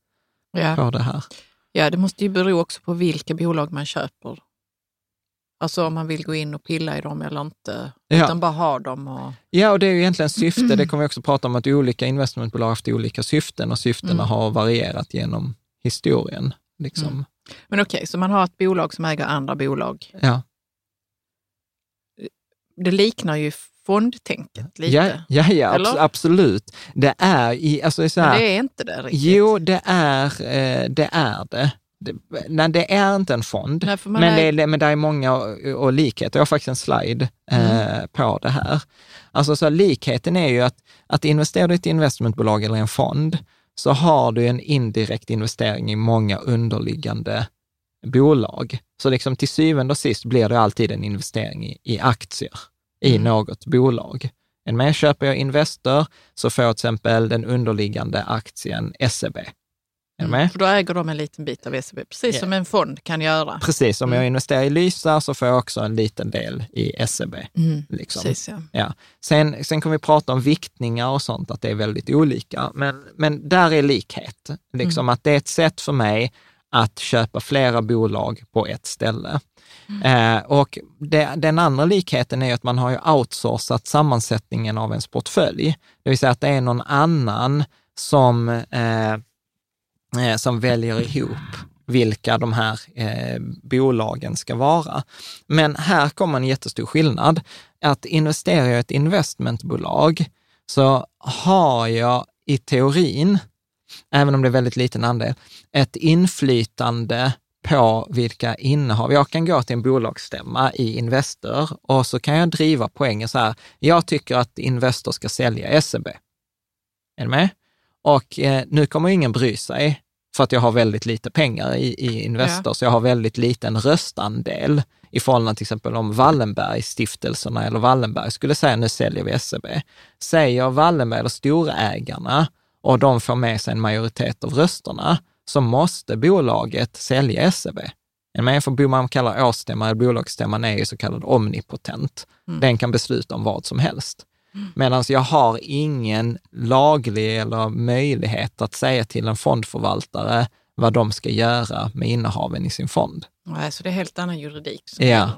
ja. på det här. Ja, det måste ju bero också på vilka bolag man köper. Alltså om man vill gå in och pilla i dem eller inte, ja. utan bara ha dem. Och... Ja, och det är ju egentligen syfte. Det kommer vi också prata om, att olika investmentbolag har haft olika syften och syftena mm. har varierat genom historien. Liksom. Mm. Men okej, okay, så man har ett bolag som äger andra bolag. Ja det liknar ju fondtänket lite. Ja, ja, ja abs absolut. Det är, i, alltså så här, Men det är inte det riktigt. Jo, det är eh, det. Är det. Det, nej, det är inte en fond, nej, men, är... det, men det är många och, och likheter. Jag har faktiskt en slide eh, mm. på det här. Alltså så likheten är ju att, att investera i ett investmentbolag eller en fond, så har du en indirekt investering i många underliggande bolag. Så liksom till syvende och sist blir det alltid en investering i, i aktier i mm. något bolag. En med köper jag Investor så får jag till exempel den underliggande aktien SEB. Mm, för då äger de en liten bit av SEB, precis yeah. som en fond kan göra. Precis, om mm. jag investerar i Lysa så får jag också en liten del i SEB. Mm, liksom. precis, ja. Ja. Sen, sen kan vi prata om viktningar och sånt, att det är väldigt olika. Men, men där är likhet, liksom mm. att det är ett sätt för mig att köpa flera bolag på ett ställe. Mm. Eh, och det, den andra likheten är att man har ju outsourcat sammansättningen av ens portfölj. Det vill säga att det är någon annan som, eh, eh, som väljer ihop vilka de här eh, bolagen ska vara. Men här kommer en jättestor skillnad. Att investera i ett investmentbolag så har jag i teorin även om det är väldigt liten andel, ett inflytande på vilka innehav. Jag kan gå till en bolagsstämma i Investor och så kan jag driva poängen så här. Jag tycker att Investor ska sälja SEB. Är du med? Och eh, nu kommer ingen bry sig för att jag har väldigt lite pengar i, i Investor, ja. så jag har väldigt liten röstandel i förhållande till exempel om Wallenberg-stiftelserna eller Wallenberg skulle säga nu säljer vi SEB. Säger Wallenberg eller storägarna och de får med sig en majoritet av rösterna, så måste bolaget sälja SEB. Men för man kallar årsstämma eller bolagsstämman är ju så kallad omnipotent. Mm. Den kan besluta om vad som helst. Mm. Medan jag har ingen laglig eller möjlighet att säga till en fondförvaltare vad de ska göra med innehaven i sin fond. Nej, så det är helt annan juridik. Som ja.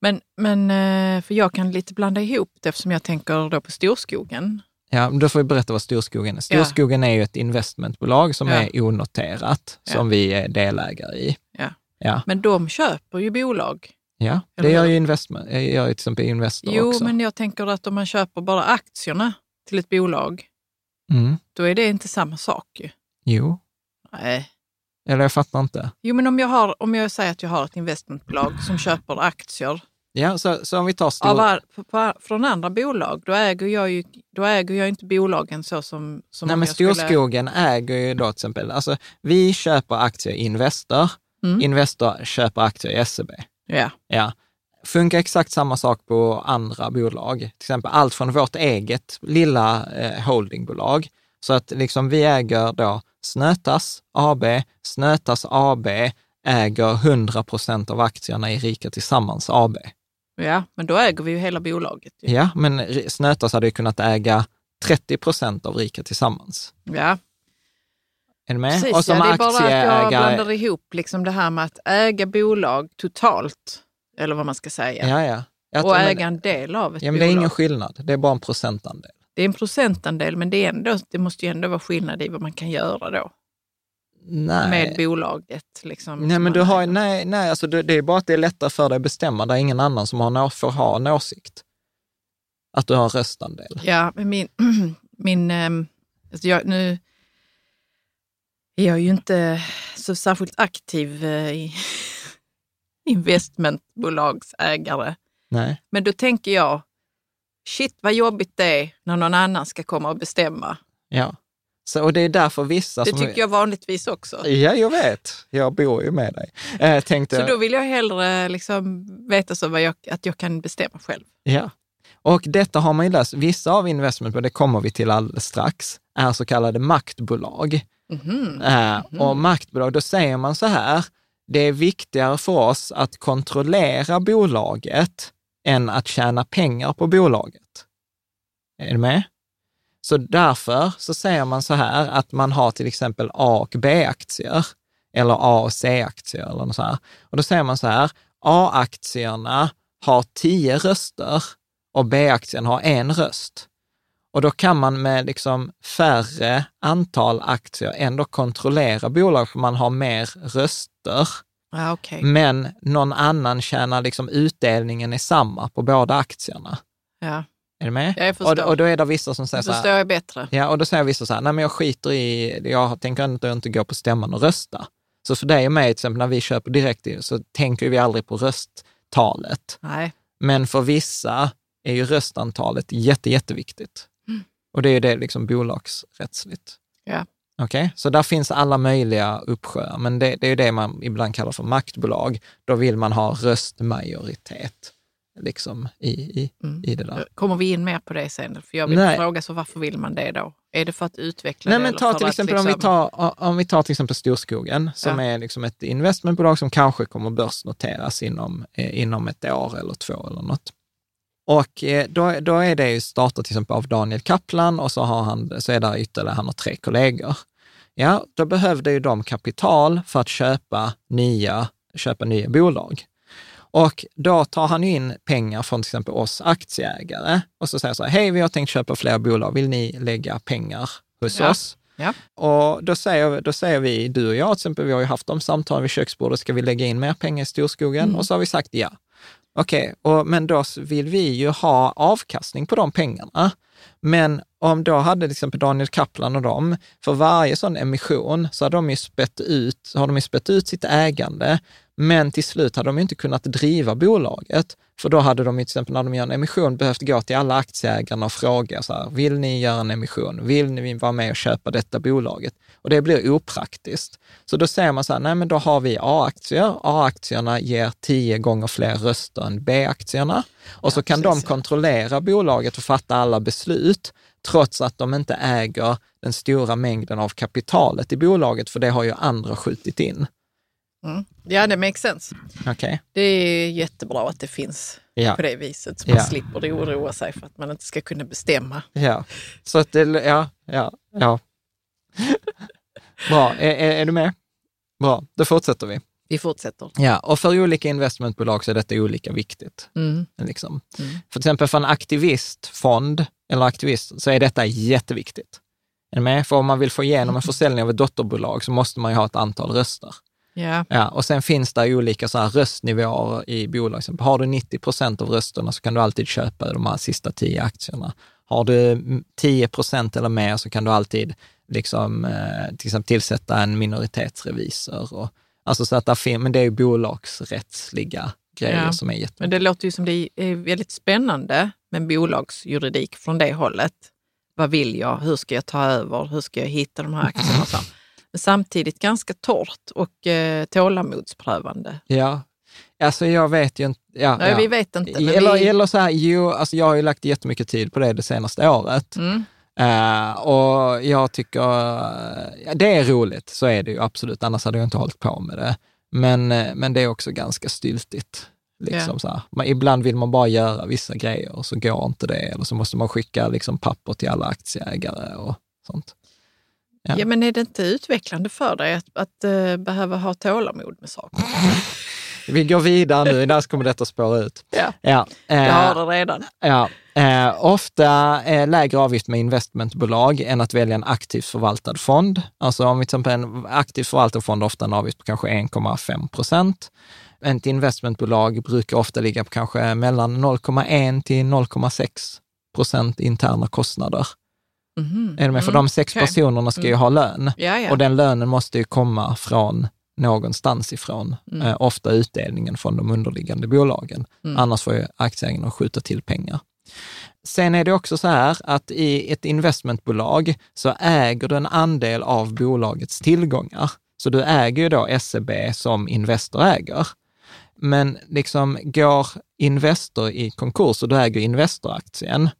Men, men eh, för jag kan lite blanda ihop det eftersom jag tänker då på storskogen Ja, då får vi berätta vad Storskogen är. Storskogen ja. är ju ett investmentbolag som ja. är onoterat, ja. som vi är delägare i. Ja. Men de köper ju bolag. Ja, det gör ju, investment, gör ju till exempel Investor jo, också. Jo, men jag tänker att om man köper bara aktierna till ett bolag, mm. då är det inte samma sak ju. Jo. Nej. Eller jag fattar inte. Jo, men om jag, har, om jag säger att jag har ett investmentbolag som köper aktier Ja, så, så om vi tar stor... Av, på, från andra bolag, då äger jag ju då äger jag inte bolagen så som... som Nej, men Storskogen skulle... äger ju då till exempel, alltså vi köper aktier i Investor, mm. Investor köper aktier i SEB. Ja. ja. Funkar exakt samma sak på andra bolag, till exempel allt från vårt eget lilla eh, holdingbolag. Så att liksom vi äger då Snötas AB, Snötas AB äger 100 procent av aktierna i Rika Tillsammans AB. Ja, men då äger vi ju hela bolaget. Ju. Ja, men Snötas hade ju kunnat äga 30 procent av Rika Tillsammans. Ja. Är du med? Precis, och som ja, det är bara att jag blandar ihop liksom det här med att äga bolag totalt, eller vad man ska säga. Ja, ja. Jag och äga en del av ett ja, men bolag. Det är ingen skillnad, det är bara en procentandel. Det är en procentandel, men det, ändå, det måste ju ändå vara skillnad i vad man kan göra då. Nej. med bolaget. Liksom, nej, men du har, nej, nej alltså det, det, är bara att det är lättare för dig att bestämma. Det är ingen annan som har, får ha en åsikt. Att du har en röstandel. Ja, men min, min ähm, alltså jag, nu är jag ju inte så särskilt aktiv äh, i, investmentbolagsägare. Nej. Men då tänker jag, shit vad jobbigt det är när någon annan ska komma och bestämma. Ja. Så, och det är därför vissa Det som... tycker jag vanligtvis också. Ja, jag vet. Jag bor ju med dig. Eh, tänkte... Så då vill jag hellre liksom veta så jag, att jag kan bestämma själv. Ja. Och detta har man ju läst. Vissa av investment, det kommer vi till alldeles strax, är så kallade maktbolag. Mhm. Eh, Och maktbolag, då säger man så här, det är viktigare för oss att kontrollera bolaget än att tjäna pengar på bolaget. Är du med? Så därför så säger man så här att man har till exempel A och B-aktier eller A och C-aktier eller något så här. Och då säger man så här, A-aktierna har tio röster och B-aktien har en röst. Och då kan man med liksom färre antal aktier ändå kontrollera bolag, för man har mer röster. Ja, okej. Men någon annan tjänar liksom utdelningen är samma på båda aktierna. Ja, Är du med? Ja, jag förstår. och, och då är det vissa som säger så förstår här, jag bättre. ja, och då säger vissa så här, nej men jag skiter i, jag tänker inte, inte gå på stämman och rösta. Så för dig och mig, till exempel när vi köper direkt, så tänker vi aldrig på rösttalet. Nej. Men för vissa är ju röstantalet jätte, jätteviktigt. Och det är ju det liksom bolagsrättsligt. Ja. Okej, så där finns alla möjliga uppsjöar, men det, det är ju det man ibland kallar för maktbolag. Då vill man ha röstmajoritet liksom, i, i, Mm. i det där. Kommer vi in mer på det sen? För jag vill Nej. fråga, så varför vill man det då? Är det för att utveckla Nej, det? men ta till exempel om vi liksom- tar, om vi tar till exempel Storskogen, som Ja. är liksom ett investmentbolag som kanske kommer börsnoteras inom, eh, inom ett år eller två eller något. Och eh, då, då är det ju startat till exempel av Daniel Kaplan och så, har han, så är det ytterligare, han har tre kollegor. Ja, då behövde ju de kapital för att köpa nya, köpa nya bolag. Och då tar han ju in pengar från till exempel oss aktieägare och så säger så här, hej, vi har tänkt köpa fler bolag, vill ni lägga pengar hos Ja. oss? Ja. Och då säger, då säger vi, du och jag till exempel, vi har ju haft de samtalen vid köksbordet, ska vi lägga in mer pengar i Storskogen? Mm. Och så har vi sagt ja. Okej, och men då vill vi ju ha avkastning på de pengarna. Men om då hade till exempel Daniel Kaplan och dem, för varje sån emission så har de ju spett ut, har de ju spett ut sitt ägande, men till slut hade de inte kunnat driva bolaget. För då hade de till exempel när de gör en emission behövt gå till alla aktieägarna och fråga så här, vill ni göra en emission? Vill ni vara med och köpa detta bolaget? Och det blir opraktiskt. Så då säger man så här, nej men då har vi A-aktier. A-aktierna ger tio gånger fler röster än B-aktierna. Och så kan precis, de ja. kontrollera bolaget och fatta alla beslut, trots att de inte äger den stora mängden av kapitalet i bolaget, för det har ju andra skjutit in. Mm. Ja, det makes sense. Okej? Det är jättebra att det finns Ja. på det viset, så man Ja. slipper det oroa sig för att man inte ska kunna bestämma. Ja. Så att det, ja, ja, ja. Bra, är, är, är du med? Bra, då fortsätter vi. Vi fortsätter. Ja, och för olika investmentbolag så är detta olika viktigt. Mm. Liksom. Mm. För till exempel för en aktivistfond eller aktivist så är detta jätteviktigt. Är du med? För om man vill få igenom en försäljning av ett dotterbolag så måste man ju ha ett antal röster. Ja. Ja, och sen finns det olika så här röstnivåer i bolag. Har du 90 procent av rösterna så kan du alltid köpa de här sista 10 aktierna. Har du mm, 10 procent eller mer så kan du alltid liksom, eh, till exempel tillsätta en minoritetsrevisor. Och, alltså så att där fin- men det är ju bolagsrättsliga grejer Ja. som är jätte... Men det låter ju som det är väldigt spännande med bolagsjuridik från det hållet. Vad vill jag? Hur ska jag ta över? Hur ska jag hitta de här aktierna? Men samtidigt ganska torrt och eh, tålamodsprövande. Ja, alltså jag vet ju inte. Ja, Nej, ja. Vi vet inte. Eller, vi, eller så här, jo, alltså jag har ju lagt jättemycket tid på det det senaste året. mm, Eh, och jag tycker, ja, det är roligt, så är det ju absolut, annars hade jag inte hållit på med det. Men, eh, men det är också ganska styltigt. Liksom så. Man, ibland vill man bara göra vissa grejer och så går inte det, eller så måste man skicka liksom, papper till alla aktieägare och sånt. Ja. Ja. men är det inte utvecklande för dig att, att eh, behöva ha tålamod med saker? Vi går vidare nu, annars kommer detta spåra ut. Ja, Ja, eh, jag har det redan. Ja, eh, ofta är lägre avgift med investmentbolag än att välja en aktivt förvaltad fond. Alltså om vi till exempel en aktivt förvaltad fond har ofta en avgift på kanske 1,5 procent. Ett investmentbolag brukar ofta ligga på kanske mellan 0,1 till 0,6 procent interna kostnader. Mhm. Är du med? För Mm, de sex okej. personerna ska ju ha lön Ja, ja. och den lönen måste ju komma från någonstans ifrån, Mm. eh, ofta utdelningen från de underliggande bolagen. Mm. Annars får ju aktieägarna skjuta till pengar. Sen är det också så här att i ett investmentbolag så äger du en andel av bolagets tillgångar. Så du äger ju då SEB som Investor äger. Men liksom går Investor i konkurs och du äger Investor-aktien,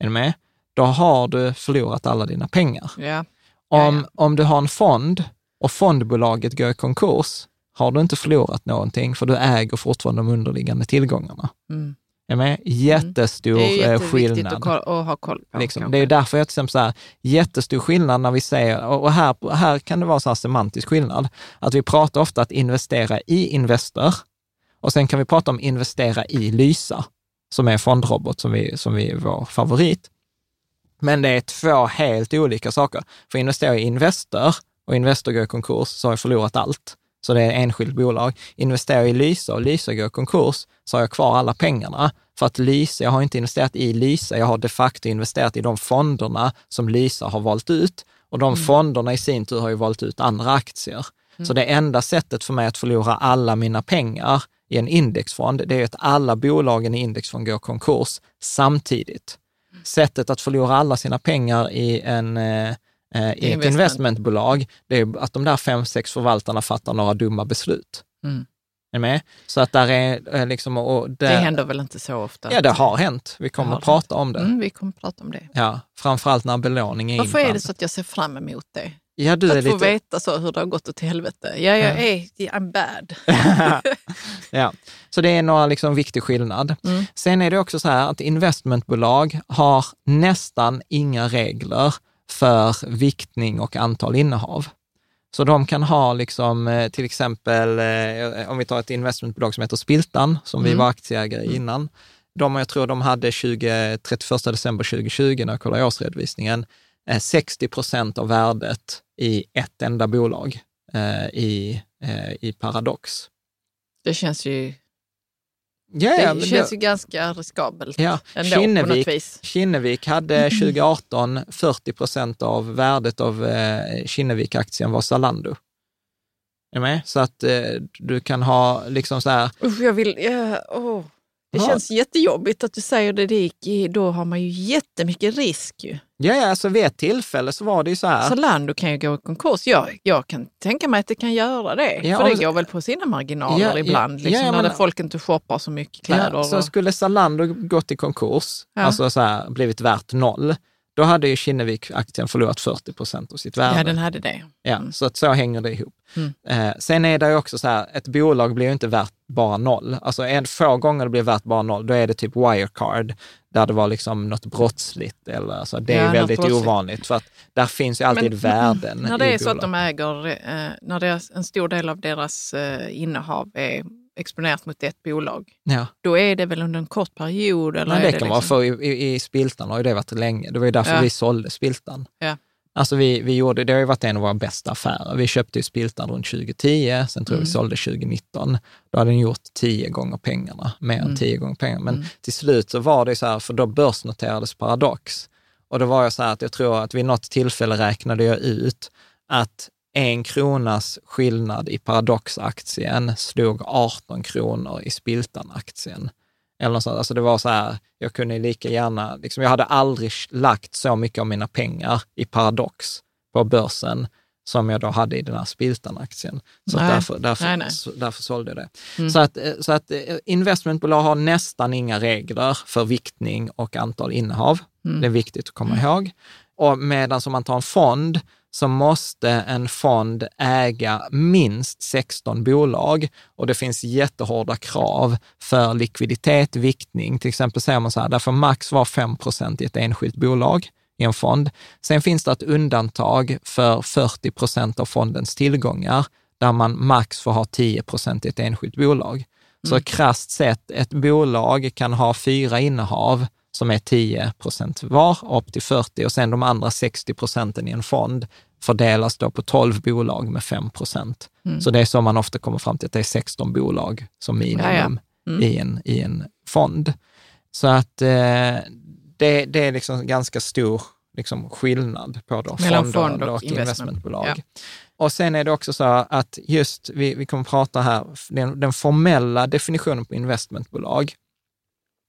är du med? Då har du förlorat alla dina pengar. Ja. Om, om du har en fond och fondbolaget går i konkurs, har du inte förlorat någonting, för du äger fortfarande de underliggande tillgångarna. Mm. Är med? Jättestor Det är eh, skillnad. att, att ha koll på. Liksom. Det är därför jag till exempel så här, jättestor skillnad när vi säger, och här, här kan det vara så semantisk skillnad, att vi pratar ofta att investera i Investor och sen kan vi prata om investera i Lysa, som är fondrobot som, vi, som vi är vår favorit. Men det är två helt olika saker. För investera i Investor och Investor går i konkurs så har jag förlorat allt. Så det är enskilt bolag. Investerar jag i Lysa och Lysa går i konkurs så har jag kvar alla pengarna. För att Lysa, jag har inte investerat i Lysa, jag har de facto investerat i de fonderna som Lysa har valt ut. Och de fonderna i sin tur har ju valt ut andra aktier. Så det enda sättet för mig att förlora alla mina pengar i en indexfond, det är att alla bolagen i indexfond går konkurs samtidigt. Sättet att förlora alla sina pengar i, en, eh, eh, i ett Investment. investmentbolag, det är att de där fem, sex förvaltarna fattar några dumma beslut. Mm. Är med? Så att där är eh, liksom... Och Det där, händer väl inte så ofta? Ja, det har hänt. Vi kommer att prata om det. Mm, vi kommer att prata om det. Ja, framförallt när belåning är Varför är det inblandad. så att jag ser fram emot det? Ja, du är att få lite... veta så hur det har gått åt helvete. Ja, jag är, I'm bad. ja. Så det är några liksom viktig skillnad. Mm. Sen är det också så här att investmentbolag har nästan inga regler för viktning och antal innehav. Så de kan ha liksom eh, till exempel, eh, om vi tar ett investmentbolag som heter Spiltan, som vi Mm. var aktieägare i innan. De, jag tror de hade 20, 31 december 2020, när jag kollade årsredovisningen, 60 procent av värdet i ett enda bolag eh, i, eh, i Paradox. Det känns ju, Ja, det känns det- ju ganska riskabelt Ja, ändå på Kinnevik, något vis. Kinnevik hade 2018 40 procent av värdet av eh, Kinnevik-aktien var Zalando. Är du med? Så att eh, du kan ha liksom så här, Usch, jag vill, ja, åh. Det Ja. känns jättejobbigt att du säger det. gick, då har man ju jättemycket risk ju. ja, ja, alltså vid ett tillfälle så var det ju så här. Zalando kan ju gå i konkurs. Jag, jag kan tänka mig att det kan göra det. Ja, för det och- går väl på sina marginaler Ja, ibland. Liksom, när men- folk inte shoppar så mycket kläder. Så och, skulle Zalando gått i konkurs, alltså så här, blivit värt noll, då hade ju Kinnevik-aktien förlorat 40 procent av sitt värde. ja, den hade det. Ja, Mm. så att så hänger det ihop. Mm. Eh, sen är det ju också så här, ett bolag blir ju inte värt bara noll. Alltså en få gånger det blir värt bara noll, då är det typ Wirecard, där det var liksom något brottsligt. Eller, alltså, det är Ja, väldigt ovanligt, för att där finns ju alltid Men- värden När det är så att bolag. de äger, eh, när deras, en stor del av deras eh, innehav är exponerat mot ett bolag, Ja. då är det väl under en kort period? Eller Men är det kan vara liksom- för i, i, i Spiltan har ju det varit länge. Det var ju därför Ja. vi sålde Spiltan. Ja. Alltså vi, vi gjorde, det har ju varit en av våra bästa affärer. Vi köpte ju Spiltan runt 2010, sen tror jag Mm. vi sålde 2019. Då hade den gjort tio gånger pengarna, mer än Mm. tio gånger pengarna. Men Mm. till slut så var det så här, för då börsnoterades Paradox. Och då var jag så här att jag tror att vid något tillfälle räknade jag ut att en kronas skillnad i Paradox-aktien slog 18 kronor i Spiltan-aktien. Eller något sånt. Alltså det var så här, jag kunde lika gärna, liksom, jag hade aldrig lagt så mycket av mina pengar i Paradox på börsen som jag då hade i den här Spiltan-aktien. Så Nej. därför, därför, Nej, nej. Så, därför sålde jag det. Mm. Så att, eh, så att eh, investmentbolag har nästan inga regler för viktning och antal innehav. Mm. Det är viktigt att komma ihåg. Och medan om man tar en fond så måste en fond äga minst 16 bolag och det finns jättehårda krav för likviditet, viktning. Till exempel säger man så här, där får max vara 5% i ett enskilt bolag i en fond. Sen finns det ett undantag för 40 procent av fondens tillgångar där man max får ha 10 procent i ett enskilt bolag. Så krasst sett, ett bolag kan ha fyra innehav som är 10 procent var, upp till 40 och sen de andra 60 procenten i en fond fördelas då på 12 bolag med 5 procent. Mm. Så det är så man ofta kommer fram till att det är 16 bolag som minimum Ja, ja. Mm. I, en, i en fond. Så att eh, det, det är liksom ganska stor liksom skillnad på då Mellan fonder fond och och investment. investmentbolag. Ja. Och sen är det också så att just, vi, vi kommer prata här, den, den formella definitionen på investmentbolag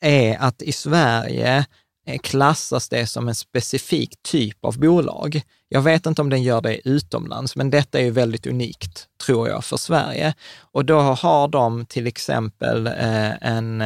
är att i Sverige eh, klassas det som en specifik typ av bolag. Jag vet inte om den gör det utomlands, men detta är ju väldigt unikt, tror jag, för Sverige. Och då har de till exempel eh, eh, en,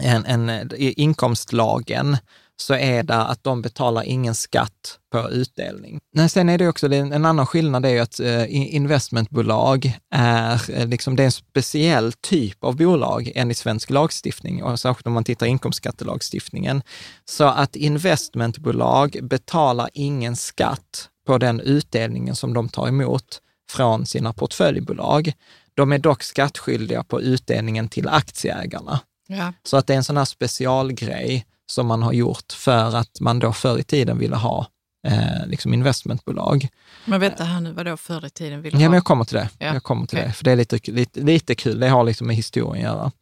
en, en, inkomstlagen så är det att de betalar ingen skatt på utdelning. Men sen är det också, en annan skillnad är ju att eh, investmentbolag är, eh, liksom, det är en speciell typ av bolag enligt svensk lagstiftning och särskilt om man tittar inkomstskattelagstiftningen. Så att investmentbolag betalar ingen skatt på den utdelningen som de tar emot från sina portföljbolag. De är dock skattskyldiga på utdelningen till aktieägarna. Ja. Så att det är en sån här specialgrej som man har gjort för att man då förr i tiden ville ha eh, liksom investmentbolag. Men vänta här nu, vadå förr i tiden ville Ja, ha? men jag kommer till det. Ja, Jag kommer till okej. det, för det är lite, lite, lite kul. Det har liksom med historien att göra.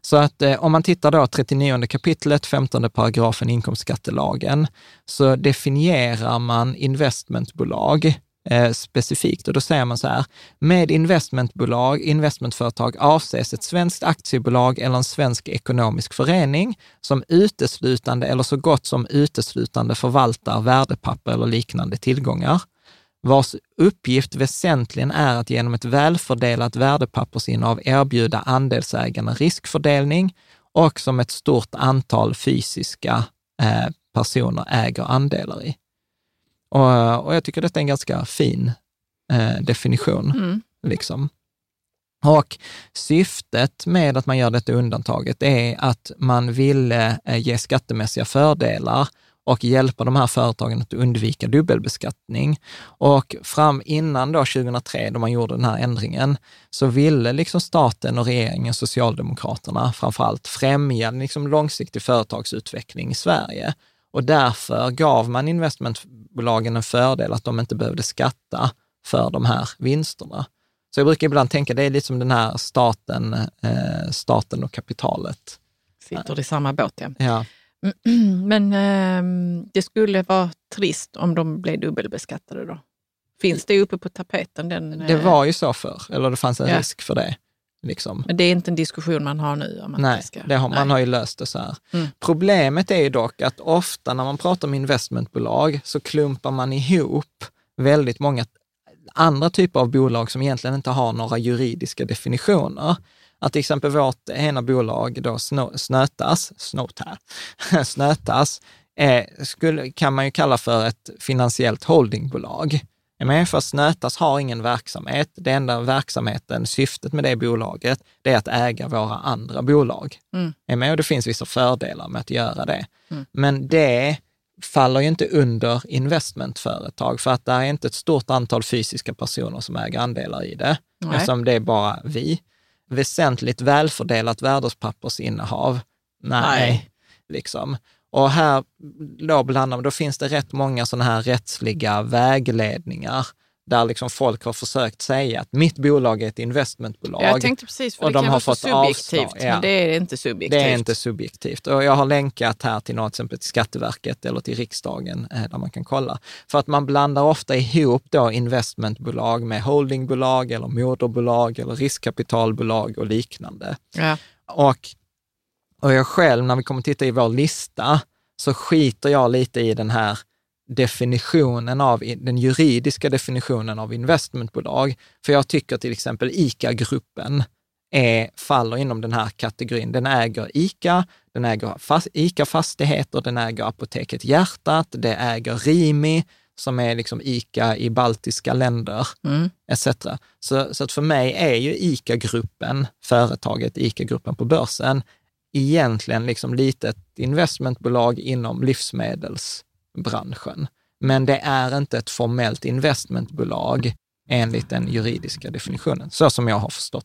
Så att eh, om man tittar då 39 kapitlet, 15 paragrafen i inkomstskattelagen, så definierar man investmentbolag eh, specifikt och då säger man så här, med investmentbolag, investmentföretag avses ett svenskt aktiebolag eller en svensk ekonomisk förening som uteslutande eller så gott som uteslutande förvaltar värdepapper eller liknande tillgångar vars uppgift väsentligen är att genom ett välfördelat värdepappersinnehav erbjuda andelsägarna riskfördelning och som ett stort antal fysiska eh, personer äger andelar i. Och, och jag tycker detta är en ganska fin eh, definition. Mm. Liksom. Och syftet med att man gör detta undantaget är att man ville eh, ge skattemässiga fördelar och hjälpa de här företagen att undvika dubbelbeskattning. Och fram innan då 2003, då man gjorde den här ändringen, så ville liksom staten och regeringen, Socialdemokraterna framförallt, främja liksom långsiktig företagsutveckling i Sverige. Och därför gav man investmentbolagen en fördel att de inte behövde skatta för de här vinsterna. Så jag brukar ibland tänka, det är lite som den här staten, eh, staten och kapitalet. Sitter i samma båt, ja. Ja. Men ehm, det skulle vara trist om de blev dubbelbeskattade då. Finns det uppe på tapeten? Den, Det eh, var ju så förr, eller det fanns en Ja. risk för det. Liksom. Men det är inte en diskussion man har nu? Om att Nej, ska, det har, man nej. har ju löst det så här. Mm. Problemet är ju dock att ofta när man pratar om investmentbolag så klumpar man ihop väldigt många andra typer av bolag som egentligen inte har några juridiska definitioner. Att till exempel vårt ena bolag, då Snö- Snötas, här, Snötas, eh, skulle, kan man ju kalla för ett finansiellt holdingbolag. För Snötas har ingen verksamhet. Det enda verksamheten, syftet med det bolaget, det är att äga våra andra bolag. Mm. Och det finns vissa fördelar med att göra det. Mm. Men det faller ju inte under investmentföretag, för att det är inte ett stort antal fysiska personer som äger andelar i det, Nej. eftersom det är bara vi. Väsentligt välfördelat värdepappersinnehav, nej. Nej. Liksom. Och här då blandar man, då finns det rätt många sådana här rättsliga vägledningar där liksom folk har försökt säga att mitt bolag är ett investmentbolag. Jag tänkte precis, för och det de kan har vara fått subjektivt, avslag, ja. men det är inte subjektivt. Det är inte subjektivt. Och jag har länkat här till något, till exempel till Skatteverket eller till riksdagen eh, där man kan kolla. För att man blandar ofta ihop då investmentbolag med holdingbolag eller moderbolag eller riskkapitalbolag och liknande. Ja. Och, och jag själv, när vi kommer titta i vår lista, så skiter jag lite i den här definitionen av, den juridiska definitionen av investmentbolag. För jag tycker till exempel ICA-gruppen är, faller inom den här kategorin. Den äger ICA, den äger fast, ICA Fastigheter, den äger Apoteket Hjärtat, det äger Rimi, som är liksom ICA i baltiska länder, Mm. etc. Så, så att för mig är ju ICA-gruppen, företaget ICA-gruppen på börsen, egentligen liksom litet investmentbolag inom livsmedelsbranschen. Men det är inte ett formellt investmentbolag enligt den juridiska definitionen, så som jag har förstått.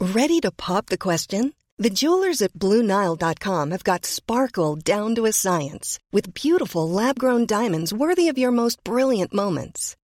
Ready to pop the question? The jewelers at BlueNile.com have got sparkle down to a science with beautiful lab grown diamonds worthy of your most brilliant moments.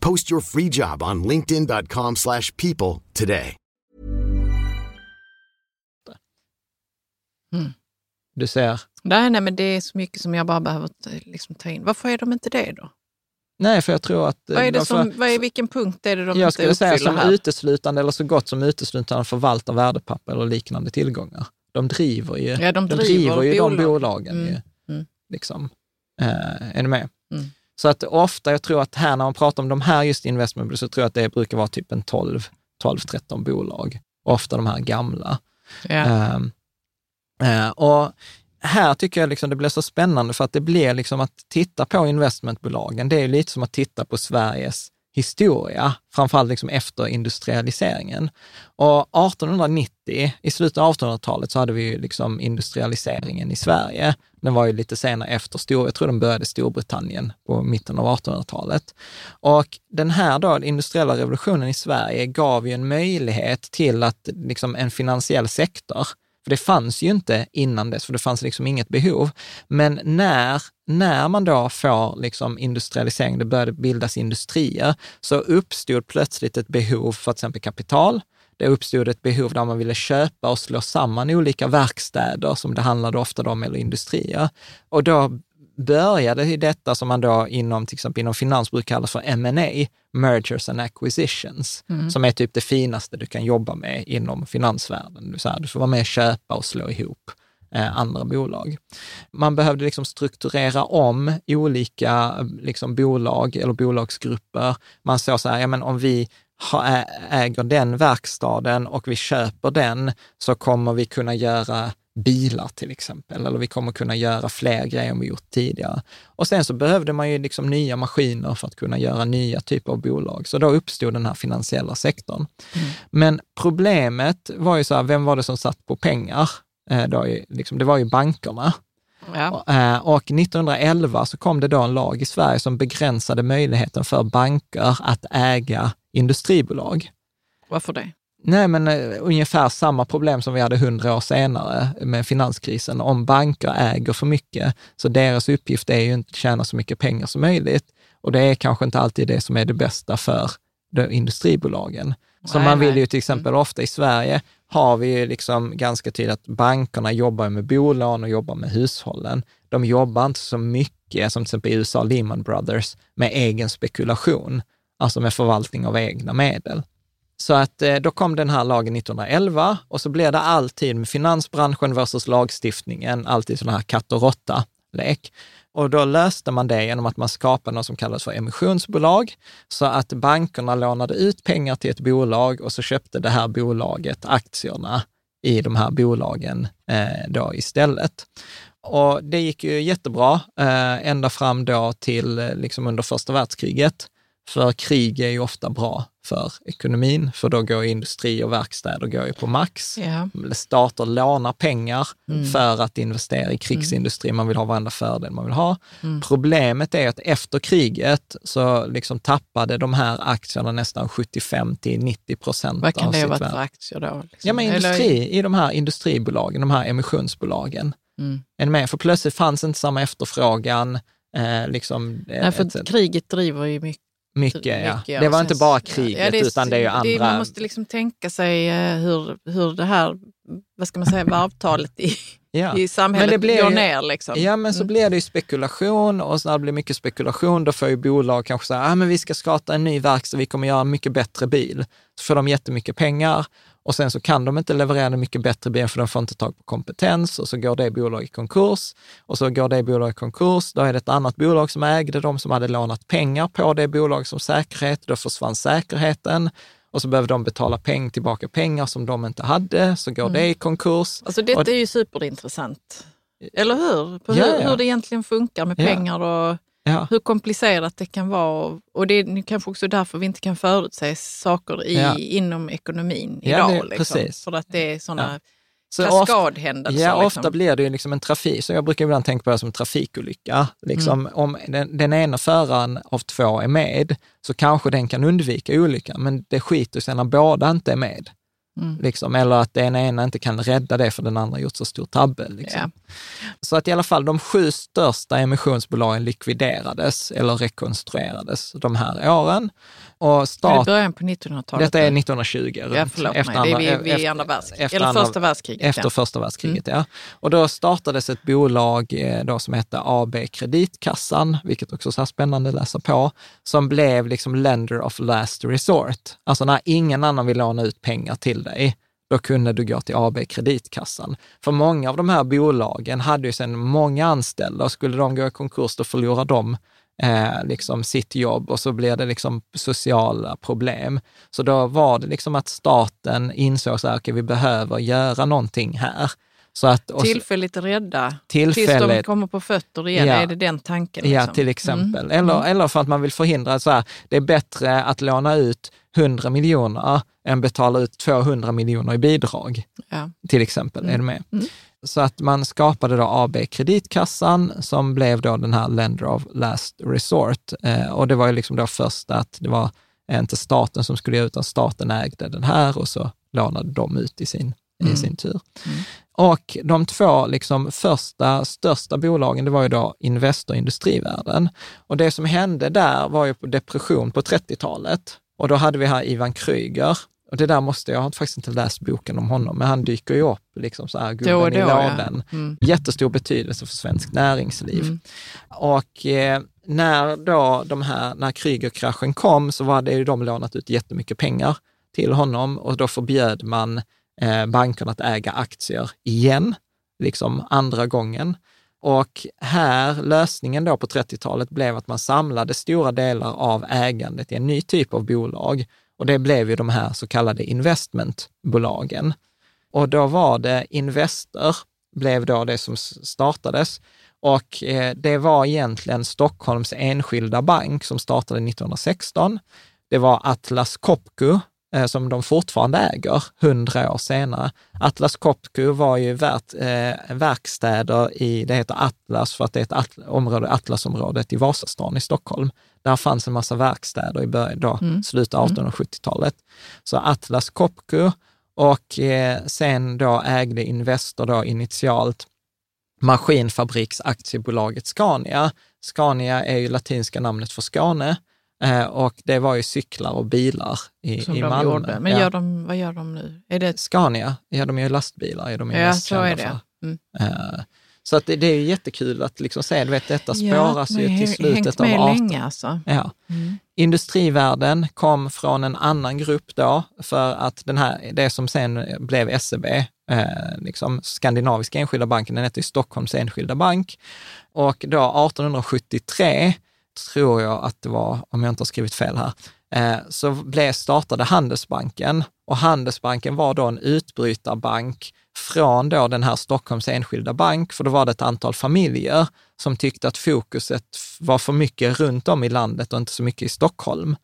Post your free job on linkedin.com/people slash people today. Du ser, Nej, nej, men det är så mycket som jag bara behöver liksom, ta in. Varför är de inte det då? nej för jag tror att... Vad är det varför- som, vad är, vilken punkt är det de jag inte skulle säga som här? uteslutande eller så gott som uteslutande förvaltar värdepapper eller liknande tillgångar. De driver ju, Ja, de de driver driver ju de bolag. bolagen. Mm, Ju, mm. liksom. Eh, är ni med? Mm. Så att ofta, jag tror att här när man pratar om de här just investment, så tror jag att det brukar vara typ en 12, 12-13 bolag. Ofta de här gamla. Ja. Ehm, eh, och här tycker jag liksom det blir så spännande för att det blir liksom att titta på investmentbolagen, det är lite som att titta på Sveriges historia, framförallt liksom efter industrialiseringen. Och 1890, i slutet av 1800-talet, så hade vi ju liksom industrialiseringen i Sverige. Den var ju lite senare efter, Stor, jag tror den började i Storbritannien på mitten av 1800-talet. Och den här då, den industriella revolutionen i Sverige gav ju en möjlighet till att liksom en finansiell sektor, för det fanns ju inte innan dess, för det fanns liksom inget behov. Men när, när man då får liksom industrialisering, det började bildas industrier, så uppstod plötsligt ett behov för till exempel kapital. Det uppstod ett behov där man ville köpa och slå samman olika verkstäder, som det handlade ofta om, eller industrier. Och då började i detta som man då inom, till exempel inom finans brukar kalla för M&A, mergers and acquisitions, som är typ det finaste du kan jobba med inom finansvärlden. Du, så här, du får vara med och köpa och slå ihop eh, andra bolag. Man behövde liksom strukturera om olika liksom, bolag eller bolagsgrupper. Man såg så här, ja men om vi äger den verkstaden och vi köper den så kommer vi kunna göra bilar till exempel, eller vi kommer kunna göra fler grejer än vi gjort tidigare. Och sen så behövde man ju liksom nya maskiner för att kunna göra nya typer av bolag. Så då uppstod den här finansiella sektorn. Men problemet var ju så här, vem var det som satt på pengar? Eh, då, liksom, det var ju bankerna. Ja. Eh, Och 1911 så kom det då en lag i Sverige som begränsade möjligheten för banker att äga industribolag. Varför det? Nej, men eh, ungefär samma problem som vi hade hundra år senare med finanskrisen. Om banker äger för mycket, så deras uppgift är ju inte att tjäna så mycket pengar som möjligt. Och det är kanske inte alltid det som är det bästa för de industribolagen. Så Nej, man vill ju till exempel ofta i Sverige har vi ju liksom ganska tydligt att bankerna jobbar med bolån och jobbar med hushållen. De jobbar inte så mycket, som till exempel i USA, Lehman Brothers, med egen spekulation, alltså med förvaltning av egna medel. Så att eh, då kom den här lagen 1911 och så blev det alltid med finansbranschen versus lagstiftningen, alltid sådana här katt och råtta-lek. Och då löste man det genom att man skapade något som kallas för emissionsbolag, så att bankerna lånade ut pengar till ett bolag och så köpte det här bolaget aktierna i de här bolagen eh, då istället. Och det gick ju jättebra eh, ända fram då till eh, liksom under första världskriget. För krig är ju ofta bra för ekonomin, för då går industri och verkstäder går ju på max. Ja. Stater lånar pengar Mm. för att investera i krigsindustri. Man vill ha varenda fördel man vill ha. Mm. Problemet är att efter kriget så liksom tappade de här aktierna nästan 75 till 90 procent Vad kan av det ha sitt varit värde. för aktier då? Liksom? Ja, men Eller- industri, i de här industribolagen, de här emissionsbolagen. Mm. Är med? För plötsligt fanns inte samma efterfrågan. Eh, liksom, eh, Nej, för etc. kriget driver ju mycket. Mycket, ja. mycket, Det och var sen inte bara kriget, utan det är ju andra... man måste liksom tänka sig eh, hur, hur det här, vad ska man säga, varvtalet i, ja. i samhället Men det blir går ner. Liksom. Ja, men så Mm. blir det ju spekulation och så när det blir mycket spekulation, då får ju bolag kanske säga, ah, men vi ska starta en ny verkstad, vi kommer göra en mycket bättre bil. Så får de jättemycket pengar och sen så kan de inte leverera en mycket bättre bil för de får inte tag på kompetens och så går det bolaget i konkurs och så går det bolaget i konkurs. Då är det ett annat bolag som ägde dem som hade lånat pengar på det bolaget som säkerhet. Då försvann säkerheten och så behöver de betala peng, tillbaka pengar som de inte hade, så går det i konkurs. Alltså detta Och- är ju superintressant. Eller hur? På Ja, hur, ja. hur det egentligen funkar med Ja. pengar och Ja. hur komplicerat det kan vara. Och- det är kanske också därför vi inte kan förutse saker i, Ja. inom ekonomin Ja, idag. det- liksom. precis. För att det är sådana Så ofta- kaskadhändelser. Ja, liksom. ofta blir det ju liksom en trafik, så jag brukar ibland tänka på det som en trafikolycka. Liksom, Mm. Om den, den ena föraren av två är med, så kanske den kan undvika olyckan, men det skiter sig när båda inte är med. Mm. Liksom, eller att den ena inte kan rädda det för den andra gjort så stor tabbe. Liksom. Så att i alla fall de sju största emissionsbolagen likviderades eller rekonstruerades de här åren. Och Är det stat, början på 1900-talet? detta är nu? 1920. Ja, runt, förlåt efter mig. Det är vi, andra- vi är i efter- andra världskriget. Eller andra- första världskriget. efter ja. Mm. första världskriget, ja. Och då startades ett bolag eh, då som hette AB Kreditkassan, vilket också är så här spännande att läsa på, som blev liksom lender of last resort. Alltså när ingen annan vill låna ut pengar till dig, då kunde du gå till AB Kreditkassan. För många av de här bolagen hade ju sedan många anställda och skulle de gå i konkurs, då förlorar de eh, liksom sitt jobb och så blir det liksom sociala problem. Så då var det liksom att staten insåg så här, okej, vi behöver göra någonting här. Så att, och Tillfälligt rädda, tills de Tillfälligt. kommer på fötter igen. Ja. Är det den tanken? Ja, liksom? till exempel. Mm. Eller, Mm. eller för att man vill förhindra så här, det är bättre att låna ut 100 miljoner än betala ut 200 miljoner i bidrag, Ja. till exempel. Mm. Är du med? Mm. Så att man skapade då AB Kreditkassan som blev då den här lender of last resort. Eh, och det var ju liksom då först att det var inte staten som skulle ge ut, utan staten ägde den här och så lånade de ut i sin, Mm. i sin tur. Och de två liksom första, största bolagen, det var ju då Investor och Industrivärden. Och det som hände där var ju på depression på 30-talet. Och då hade vi här Ivan Kryger. Och det där måste, jag har faktiskt inte läst boken om honom, men han dyker ju upp liksom så här, Då gubben i då, ja. lådan. Mm. Jättestor betydelse för svenskt näringsliv. Mm. Och eh, när då de här, när Krügerkraschen kom så var det ju de lånat ut jättemycket pengar till honom och då förbjöd man eh, bankerna att äga aktier igen, liksom andra gången. Och här, lösningen då på 30-talet blev att man samlade stora delar av ägandet i en ny typ av bolag och det blev ju de här så kallade investmentbolagen. Och då var det Investor, blev då det som startades. Och eh, det var egentligen Stockholms enskilda bank som startade 1916. Det var Atlas Copco, eh, som de fortfarande äger hundra år senare. Atlas Copco var ju värt, eh, verkstäder i, det heter Atlas för att det är ett at, område, Atlasområdet i Vasastan i Stockholm. Där fanns en massa verkstäder i början, då, Mm. slutet av 1870-talet. Så Atlas Copco och eh, sen då ägde Investor då initialt maskinfabriksaktiebolaget Scania. Scania är ju latinska namnet för Skåne eh, och det var ju cyklar och bilar i, Som i de Malmö. gjorde. Men gör de, vad gör de nu? Är det, Scania, ja de gör lastbilar, är de ja, så är det. Mm. Så att det, det är ju jättekul att liksom se, du vet detta Ja, spåras men ju till slutet av med 18 länge alltså. Ja. Mm. Industrivärden kom från en annan grupp då, för att den här, det som sen blev SEB, eh, liksom Skandinaviska Enskilda Banken, den hette Stockholms Enskilda Bank. Och då 1873, tror jag att det var, om jag inte har skrivit fel här, eh, så blev, startade Handelsbanken och Handelsbanken var då en utbrytarbank från då den här Stockholms Enskilda Bank, för då var det ett antal familjer som tyckte att fokuset var för mycket runt om i landet och inte så mycket i Stockholm.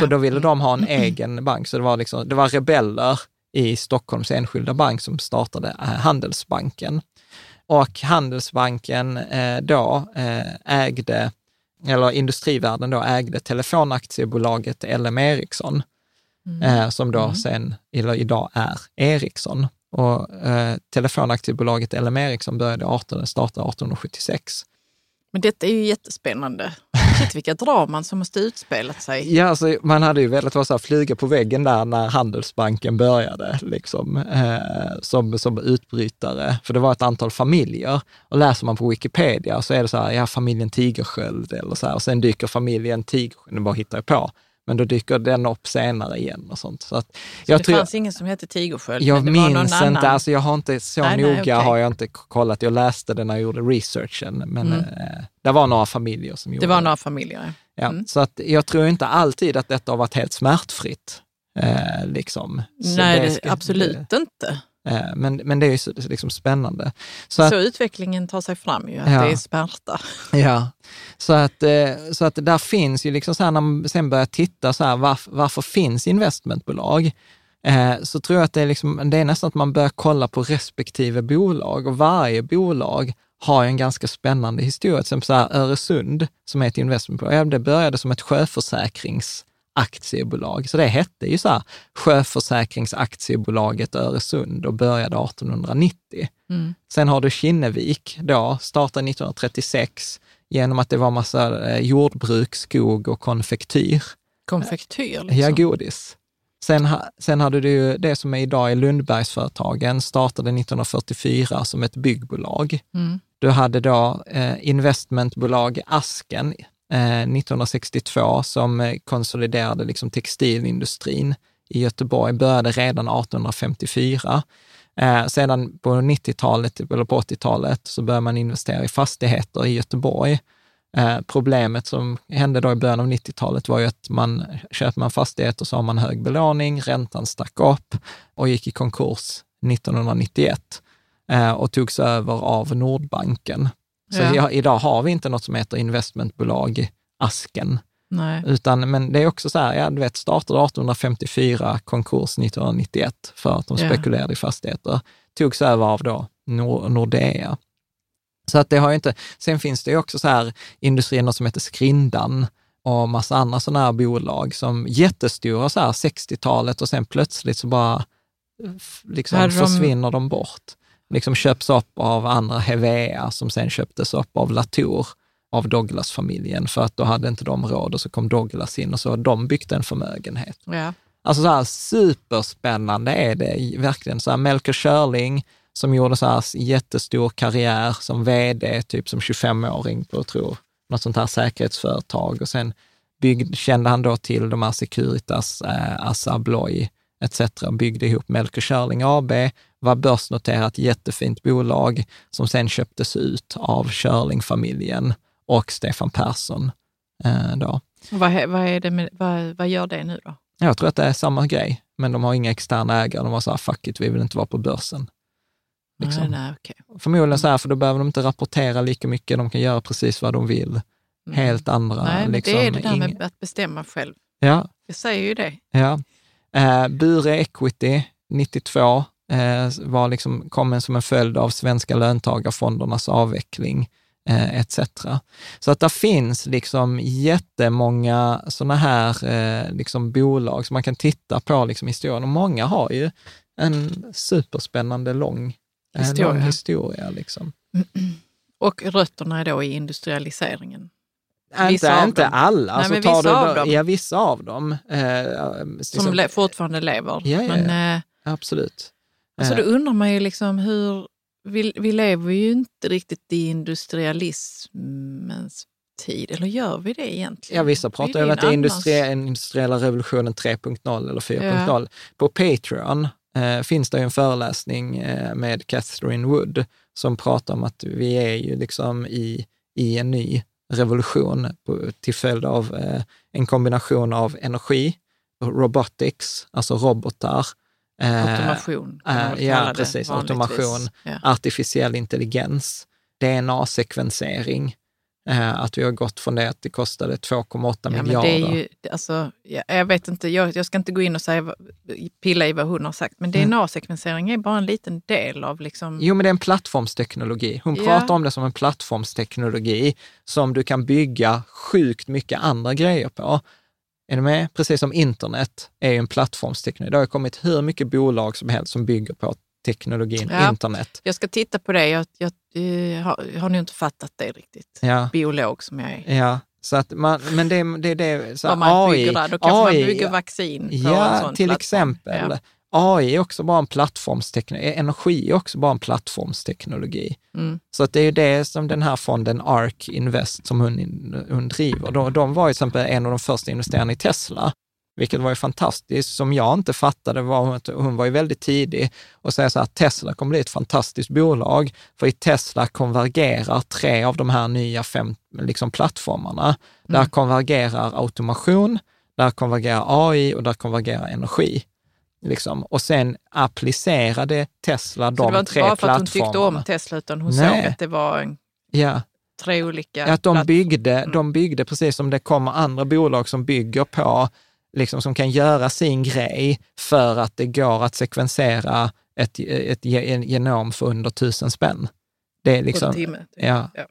Så då ville de ha en egen bank. Så det var, liksom, det var rebeller i Stockholms enskilda bank som startade eh, Handelsbanken. Och Handelsbanken eh, då eh, ägde, eller Industrivärden då ägde telefonaktiebolaget LM Ericsson, eh, som då sen, eller idag är Ericsson. Och eh, telefonaktiebolaget LM Ericsson började 18, startade 1876. Men detta är ju jättespännande. Shit vilka draman som måste utspelat sig. Ja, alltså, man hade ju velat vara så här flyga på väggen där när Handelsbanken började, liksom, eh, som, som utbrytare. För det var ett antal familjer. Och läser man på Wikipedia så är det så här, ja, familjen Tigersköld eller så här. Och sen dyker familjen Tigersköld, nu bara hittar jag på. Men då dyker den upp senare igen och sånt. Så, att, Så det tror, fanns ingen som hette Tigersköld? jag det minns annan. inte, alltså jag har inte så Nej, nej, noga okej. har jag inte kollat. Jag läste det när jag gjorde researchen, men Mm. eh, det var några familjer som gjorde Det var några familjer. Ja, Mm. Så att jag tror inte alltid att detta har varit helt smärtfritt. Eh, liksom. Nej, det det, absolut inte. Eh, men, men det är ju så, liksom spännande. Så Så, att, utvecklingen tar sig fram ju, att Ja. det är smärta. ja, så, att, eh, så att där finns ju liksom så här, när man sen börjar titta så här, varför, varför finns investmentbolag? Eh, så tror jag att det är, liksom, det är nästan att man börjar kolla på respektive bolag och varje bolag har en ganska spännande historia. Till exempel så här, Öresund, som är ett investmentbolag, det började som ett sjöförsäkringsaktiebolag. Så det hette ju så här, Sjöförsäkringsaktiebolaget Öresund och började 1890. Mm. Sen har du Kinnevik då, startade 1936 genom att det var massa eh, jordbruk, skog och konfektyr. Konfektyr liksom. Ja, godis. Sen, sen hade du ju det som är idag är Lundbergsföretagen, startade 1944 som ett byggbolag. Mm. Du hade då eh, investmentbolag Asken Eh, 1962 som eh, konsoliderade liksom textilindustrin i Göteborg, började redan 1854. Eh, sedan på 90-talet, eller på 80-talet, så började man investera i fastigheter i Göteborg. Eh, problemet som hände då i början av 90-talet var ju att man köper man fastigheter så har man hög belåning, räntan stack upp och gick i konkurs 1991 eh, och togs över av Nordbanken. Så Ja. ja, idag har vi inte något som heter investmentbolag Asken, Nej. utan, men det är också så här, ja, du vet, startade 1854, konkurs 1991 för att de Ja. spekulerade i fastigheter. Togs över av då Nor- Nordea. Så att det har inte, sen finns det ju också så här industrier som heter Skrindan och massa andra sådana här bolag som jättestora så här 60-talet och sen plötsligt så bara f- liksom Hade de- försvinner de bort. Liksom köps upp av andra Hevea som sen köptes upp av Latour av Douglas-familjen för att då hade inte de råd och så kom Douglas in och så har de byggt en förmögenhet. Ja. Alltså så här superspännande är det verkligen. Så här Melker Schörling som gjorde så här jättestor karriär som vd, typ som 25-åring på, tror något sånt här säkerhetsföretag och sen byggde, kände han då till de här Securitas, eh, Assa Abloy etc. Byggde ihop Melker Schörling AB, var börsnoterat jättefint bolag som sen köptes ut av Schörling-familjen och Stefan Persson. Eh, då. Vad, vad, är det med, vad, vad gör det nu då? Jag tror att det är samma grej, men de har inga externa ägare. De var så här, fuck it, vi vill inte vara på börsen. Liksom. Nej, nej, okej. Förmodligen så här, för då behöver de inte rapportera lika mycket, de kan göra precis vad de vill. Mm. Helt andra... Nej, men liksom, det är det där med att bestämma själv. Ja, Jag säger ju det. ja. Eh, Bure Equity 92 eh, var liksom, kom som en följd av svenska löntagarfondernas avveckling eh, etc. Så att det finns liksom jättemånga sådana här eh, liksom bolag som man kan titta på liksom historien och många har ju en superspännande lång historia. Historia. Lång historia liksom. Och rötterna är då i industrialiseringen. Vissa inte, alla. Nej, så men tar vissa du av dem. Ja, vissa av dem. Eh, Som liksom, le- fortfarande lever. Ja, ja, Men eh, absolut. alltså, Eh, då undrar man ju liksom hur... Vi, vi lever ju inte riktigt i industrialismens tid. Eller gör vi det egentligen? Ja, vissa pratar är om att det är industri, industriella revolutionen 3.0 eller 4.0. På Patreon eh, finns det ju en föreläsning eh, med Catherine Wood som pratar om att vi är ju liksom i, i en ny revolution på, till följd av eh, en kombination av energi, robotics, alltså robotar, eh, Automation. kan eh, ja, det precis, automation. Ja. artificiell intelligens, DNA-sekvensering, att vi har gått från det att det kostade 2,8 Ja, men miljarder. det är ju, alltså, ja, jag vet inte, jag, jag ska inte gå in och säga, pilla i vad hon har sagt, men Mm. DNA-sekvensering är bara en liten del av liksom... Jo, men det är en plattformsteknologi. Hon Ja. pratar om det som en plattformsteknologi som du kan bygga sjukt mycket andra grejer på. Är du med? Precis som internet är ju en plattformsteknologi. Det har kommit hur mycket bolag som helst som bygger på teknologin Ja. internet. Jag ska titta på det, jag, jag, eh, har, jag har nog inte fattat det riktigt. Ja. Biolog som jag är. Ja, Så att man, men det, det är det, så man AI, bygger där, då kanske AI, man bygger vaccin på en Ja, sån till plattform. exempel. Ja. AI är också bara en plattformsteknologi, energi är också bara en plattformsteknologi. Mm. Så att det är det som den här fonden ARK Invest som hon, hon driver. De, de var ju till exempel en av de första investerarna i Tesla, vilket var ju fantastiskt. Som jag inte fattade var att hon var ju väldigt tidig och säga så här att Tesla kommer bli ett fantastiskt bolag, för i Tesla konvergerar tre av de här nya fem liksom, plattformarna. Där konvergerar automation, där konvergerar AI och där konvergerar energi. Liksom. Och sen applicerade Tesla Så det de var inte tre bara för att hon plattformarna. tyckte om Tesla, utan hon Nej. såg att det var en, Ja, tre olika att de byggde, Mm. de byggde precis som det kommer andra bolag som bygger på, liksom som kan göra sin grej för att det går att sekvensera ett, ett en genom för under tusen spänn. Det är på en liksom, timme. typ. ja. Ja.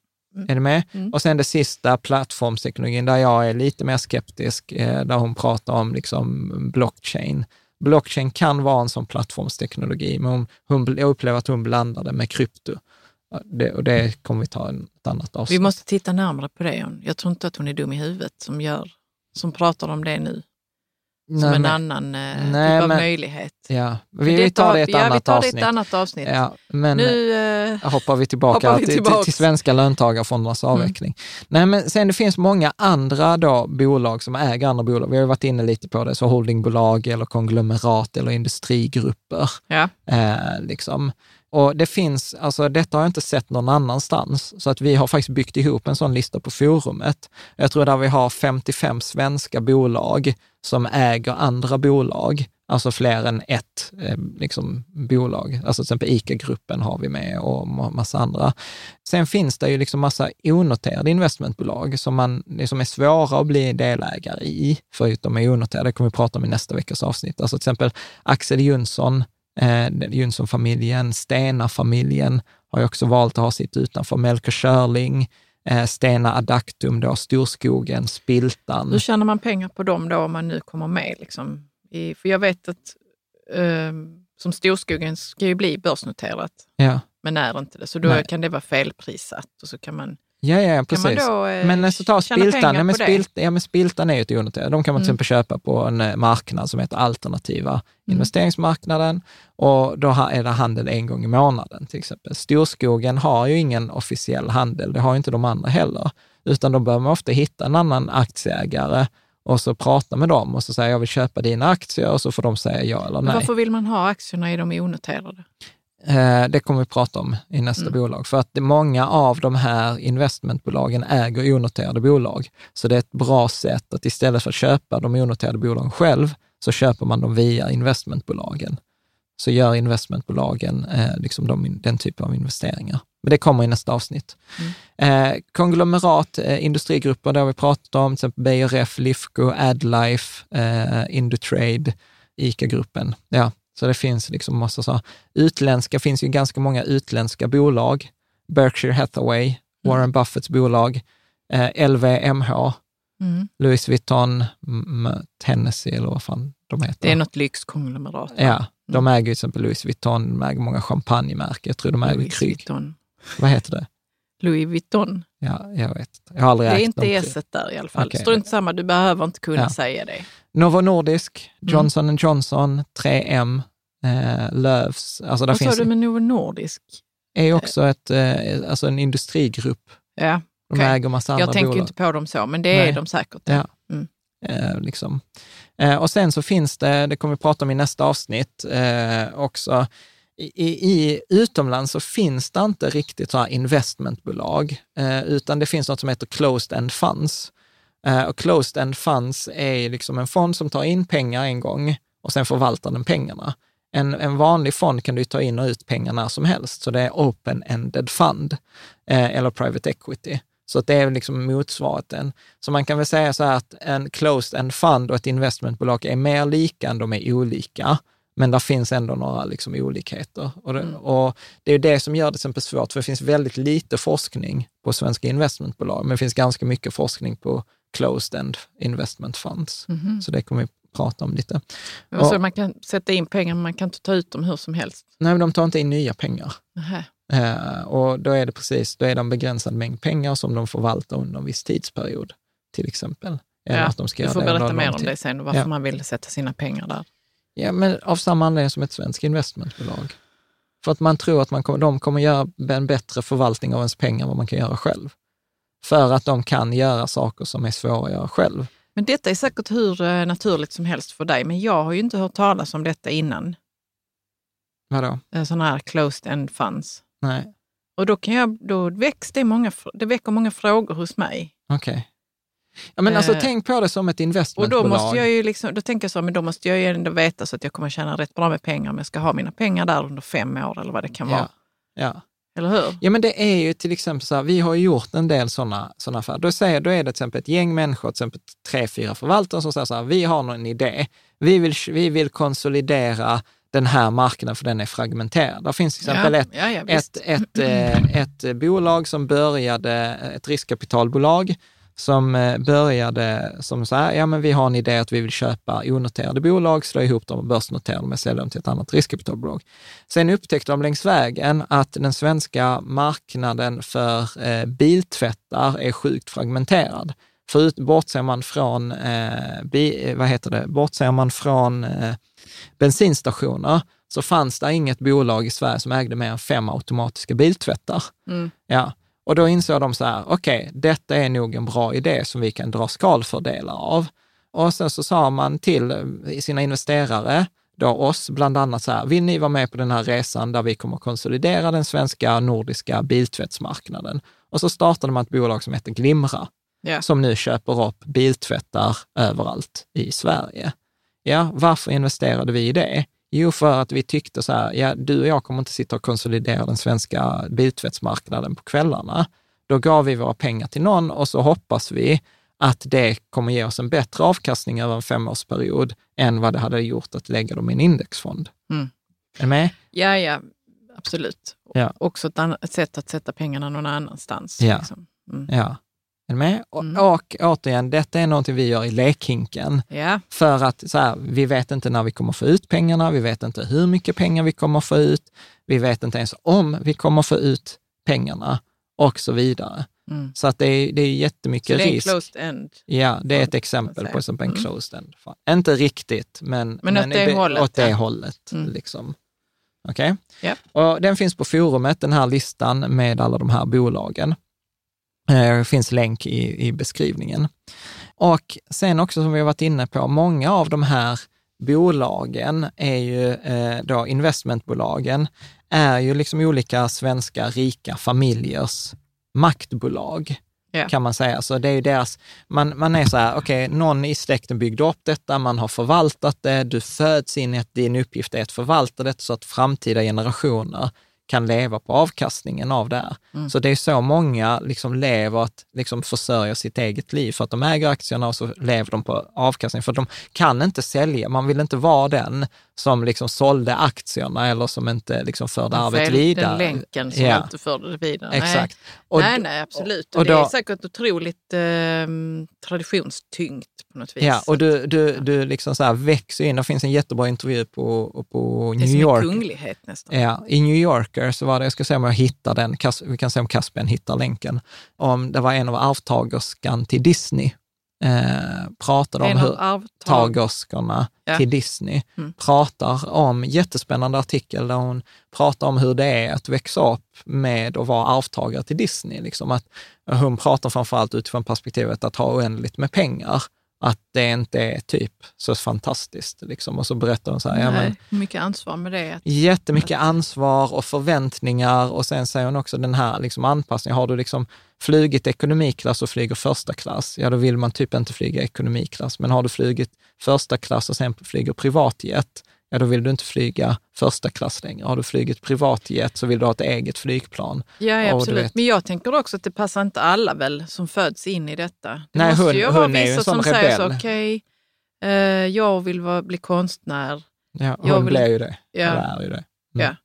Är du med? Mm. Och sen det sista, plattformsteknologin, där jag är lite mer skeptisk, eh, där hon pratar om liksom blockchain. Blockchain kan vara en sån plattformsteknologi, men hon, hon, jag upplever att hon blandar det med krypto. Det, och det kommer vi ta en, ett annat avsnitt. Vi måste titta närmare på det. Jag tror inte att hon är dum i huvudet som, gör, som pratar om det nu. Som Nej, en men- annan eh, nej, typ av men- möjlighet. Ja, vi, vi tar det i ett ja, annat tar det ett annat avsnitt. Ja, men Nu, eh, hoppar vi tillbaka, hoppar vi till, till, till svenska löntagarfondernas avveckling. Nej, men sen det finns många andra då bolag som äger andra bolag. Vi har varit inne lite på det, så holdingbolag eller konglomerat eller industrigrupper. ja. Eh, liksom. Och det finns, alltså detta har jag inte sett någon annanstans, så att vi har faktiskt byggt ihop en sån lista på forumet. Jag tror där vi har 55 svenska bolag som äger andra bolag, alltså fler än ett eh, liksom, bolag. Alltså till exempel ICA-gruppen har vi med och massa andra. Sen finns det ju liksom massa onoterade investmentbolag som, man, liksom är svåra att bli delägare i, förutom är onoterade. Det kommer vi prata om i nästa veckas avsnitt. Alltså till exempel Axel Jonsson, eh, Jonsson-familjen, Stena-familjen har ju också valt att ha sitt utanför. Melker Schörling, eh, Stena Adactum, då, Storskogen, Spiltan. Hur tjänar man pengar på dem då om man nu kommer med? Liksom? I, för jag vet att eh, som Storskogen ska ju bli börsnoterat, Ja. men är inte det. Så då Nej. kan det vara felprissatt och så kan man, Ja, ja, kan precis. man då eh, men nästa ta tjäna Spiltan, ja, men. Spilt, ja, men Spiltan är ju ett onoterat. De kan man till Mm. exempel köpa på en eh, marknad som heter alternativa Mm. investeringsmarknaden och då är det handel en gång i månaden till exempel. Storskogen har ju ingen officiell handel, det har ju inte de andra heller, utan då behöver man ofta hitta en annan aktieägare och så prata med dem och så säga jag vill köpa dina aktier och så får de säga ja eller Men nej. varför vill man ha aktierna i de onoterade? Eh, Det kommer vi prata om i nästa Mm. bolag. För att många av de här investmentbolagen äger onoterade bolag. Så det är ett bra sätt att istället för att köpa de onoterade bolagen själv, så köper man dem via investmentbolagen. Så gör investmentbolagen eh, liksom de, den typen av investeringar. Men det kommer i nästa avsnitt. Eh, konglomerat, eh, industrigrupper, det har vi pratat om, till exempel BRF, Lifco, Adlife, eh, Indutrade, ICA-gruppen. Ja, så det finns liksom massa så. Utländska, finns ju ganska många utländska bolag. Berkshire Hathaway, Warren Buffetts bolag, eh, LVMH, Mm. Louis Vuitton, Tennessee eller vad fan de heter. Det är något lyxkonglomerat. Ja, de äger till exempel Louis Vuitton, de äger många champagnemärken. Jag tror de äger Louis Kryg. Vuitton. Vad heter det? Louis Vuitton. Ja, jag vet. Jag har aldrig Det är inte. S där i alla fall. Okej. Strunt samma, du behöver inte kunna Ja. säga det. Novo Nordisk, Mm. Johnson Johnson, 3M, eh, Lövs. Alltså där Vad sa finns du med Novo Nordisk? är också ett, eh, alltså en industrigrupp. Ja, De Okej. äger massa andra jag tänker bolag. inte på dem så, men det är Nej. de säkert. Ja. Mm. Eh, liksom. eh, och sen så finns det, det kommer vi prata om i nästa avsnitt eh, också, i, i, utomlands så finns det inte riktigt så här investmentbolag, eh, utan det finns något som heter closed end funds. Eh, och closed end funds är liksom en fond som tar in pengar en gång och sen förvaltar den pengarna. En, en vanlig fond kan du ta in och ut pengar när som helst, så det är open-ended fund eh, eller private equity. Så att det är liksom motsvarigheten. Så man kan väl säga så här att en closed end fund och ett investmentbolag är mer lika än de är olika. Men där finns ändå några liksom olikheter. Och det, och det är det som gör det exempel svårt, för det finns väldigt lite forskning på svenska investmentbolag, men det finns ganska mycket forskning på closed end investment funds. Mhm. Så det kommer vi prata om lite. Men så Och- man kan sätta in pengar, men man kan inte ta ut dem hur som helst. Nej, men de tar inte in nya pengar. Eh, och då är det precis, då är det en begränsad mängd pengar som de förvaltar under en viss tidsperiod. till exempel. Eller Ja, att de ska du får berätta mer om det sen varför Ja. man vill sätta sina pengar där. Ja, men av samma anledning som ett svenskt investmentbolag. För att man tror att man kommer, de kommer göra en bättre förvaltning av ens pengar än vad man kan göra själv. För att de kan göra saker som är svåra att göra själv. Men detta är säkert hur eh, naturligt som helst för dig, men jag har ju inte hört talas om detta innan. Vadå? Eh, Sådana här closed end funds. Nej, Och då, kan jag, då väcks det, många, det väcker många frågor hos mig. okej. Ja, men alltså Eh, tänk på det som ett Och investmentbolag. då måste jag ju liksom, då tänker jag så, men då måste jag ju ändå veta så att jag kommer tjäna rätt bra med pengar om jag ska ha mina pengar där under fem år eller vad det kan vara. ja. Eller hur? ja, men det är ju till exempel så här, vi har ju gjort en del sådana såna affärer. Då, säger, då är det till exempel ett gäng människor, till exempel tre, fyra förvaltare som säger så här, vi har någon idé. Vi vill, vi vill konsolidera den här marknaden för den är fragmenterad. Det finns till exempel ja, ett, ja, ja, visst. ett, ett, eh, ett bolag som började, ett riskkapitalbolag som eh, började som så här, ja men vi har en idé att vi vill köpa onoterade bolag, slå ihop dem och börsnotera dem och sälja dem till ett annat riskkapitalbolag. Sen upptäckte de längs vägen att den svenska marknaden för eh, biltvättar är sjukt fragmenterad. Förut, bortser man från, eh, bi, eh, vad heter det, bortser man från eh, bensinstationer så fanns det inget bolag i Sverige som ägde mer än fem automatiska biltvättar. Mm. Ja. Och då insåg de så här, okej, detta är nog en bra idé som vi kan dra skalfördelar av. Och sen så sa man till eh, sina investerare, då oss bland annat så här, vill ni vara med på den här resan där vi kommer konsolidera den svenska nordiska biltvättsmarknaden? Och så startade man ett bolag som heter Glimra, Ja. som nu köper upp biltvättar överallt i Sverige. Ja, varför investerade vi i det? Jo, för att vi tyckte så här, ja, du och jag kommer inte sitta och konsolidera den svenska biltvättsmarknaden på kvällarna. Då gav vi våra pengar till någon och så hoppas vi att det kommer ge oss en bättre avkastning över en femårsperiod än vad det hade gjort att lägga dem i en indexfond. Mm. Är du med? Ja, ja, absolut. Ja. Också ett, annat, ett sätt att sätta pengarna någon annanstans. Ja. Liksom. Mm. Ja. Är du med? Och, Mm. och återigen, detta är någonting vi gör i lekhinken. Ja. För att så här, vi vet inte när vi kommer få ut pengarna, vi vet inte hur mycket pengar vi kommer få ut, vi vet inte ens om vi kommer få ut pengarna och så vidare. Mm. Så att det är, det är Så jättemycket det är risk. closed end. Ja, det är ett exempel så på exempel en Mm. closed end. Inte riktigt, men, Men åt det be- hållet, Åt det ja. hållet Mm. liksom. Okej? Ja. Och den finns på forumet, den här listan med alla de här bolagen. Det finns länk i, i beskrivningen. Och sen också som vi har varit inne på, många av de här bolagen är ju eh, då investmentbolagen, är ju liksom olika svenska rika familjers maktbolag Ja. kan man säga. Så det är ju deras, man, man är så här, okej, någon i släkten byggde upp detta, man har förvaltat det, du föds in i att din uppgift är att förvalta det så att framtida generationer kan leva på avkastningen av det här. Mm. Så det är så många liksom lever att liksom försörja sitt eget liv för att de äger aktierna och så lever de på avkastning. För de kan inte sälja, man vill inte vara den som liksom sålde aktierna eller som inte liksom förde arvet vidare. Länken som Ja. inte förde det vidare. Exakt. Nej, Och nej, nej, absolut. och Och det då- är säkert otroligt eh, traditionstyngt på något vis. Ja, och du, du, du liksom så här växer in. Det finns en jättebra intervju på, på det är New som York. en kunglighet nästan. Ja, I New Yorker så var det, jag ska se om jag hittar den, vi kan se om Caspian hittar länken, om det var en av arvtagerskan till Disney, eh, pratade om hur av arvtag... tagerskorna Ja. till Disney Mm. pratar om, jättespännande artikel där hon pratar om hur det är att växa upp med att vara arvtagare till Disney. Liksom att hon pratar framförallt utifrån perspektivet att ha oändligt med pengar, att det inte är typ så fantastiskt. Liksom. Och så berättar hon så här, ja, men, Nej, mycket ansvar med det. Att, Jättemycket ansvar och förväntningar och sen säger hon också den här liksom anpassningen. Har du liksom flugit ekonomiklass och flyger första klass, ja då vill man typ inte flyga ekonomiklass. Men har du flugit första klass och sen flyger privatjet, ja då vill du inte flyga första klass längre. Har du flugit privatjet så vill du ha ett eget flygplan. ja, ja, absolut. vet. Men jag tänker också att det passar inte alla väl som föds in i detta. Det Nej, måste hon- ju vara hon en vissa som säger så, rebell. okej, eh, jag vill vara, bli konstnär. Ja, Jag hon vill- blir ju det. Ja. Eller är ju det. Mm. Ja.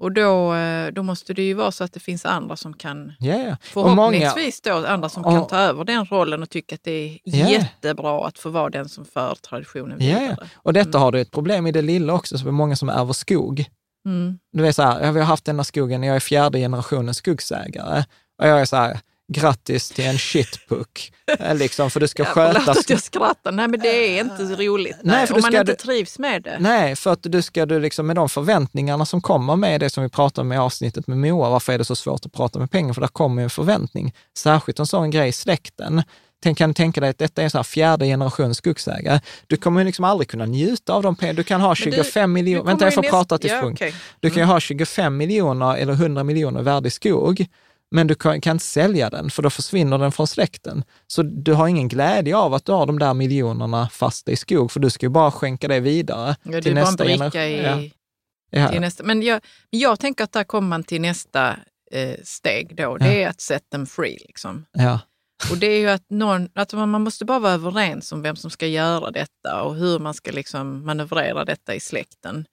Och då, eh, då måste det ju vara så att det finns andra som kan, ja. Och många, förhoppningsvis då, andra som kan och- ta över den rollen och tycka att det är Ja. jättebra att få vara den som för traditionen vidare. ja. Och detta har du ett problem i det lilla också, så det är många som ärver skog. Mm. Du vet så här, vi har haft denna skogen, jag är fjärde generationens skogsägare. Och jag är så här, grattis till en shitpuck. Eh, liksom, för du ska Ja, förlåt sköta... att jag skrattar. Nej, men det är inte roligt. Nej, Nej, för om man ska inte du- trivs med det. Nej, för att du ska du liksom med de förväntningarna som kommer med det som vi pratade om i avsnittet med Moa, varför är det så svårt att prata med pengar? För där kommer ju en förväntning. Särskilt en sån grej i släkten. Tänk, kan du tänka dig att detta är en sån här fjärde generation skogsägare. Du kommer ju liksom aldrig kunna njuta av de pengarna. Du kan ha Men 25 du miljoner, vänta jag får näst- prata till ja, punkt. okej. Du kan ju ha 25 miljoner eller 100 miljoner värde skog, men du kan, kan inte sälja den, för då försvinner den från släkten. Så du har ingen glädje av att du har de där miljonerna fast i skog, för du ska ju bara skänka det vidare Ja, till nästa generation. i, Ja. till nästa. Men jag, jag tänker att där kommer man till nästa eh, steg då. Det Ja. är att set them free. Liksom. Ja. Och det är ju att, någon, att man man måste bara vara överens om vem som ska göra detta och hur man ska liksom manövrera detta i släkten.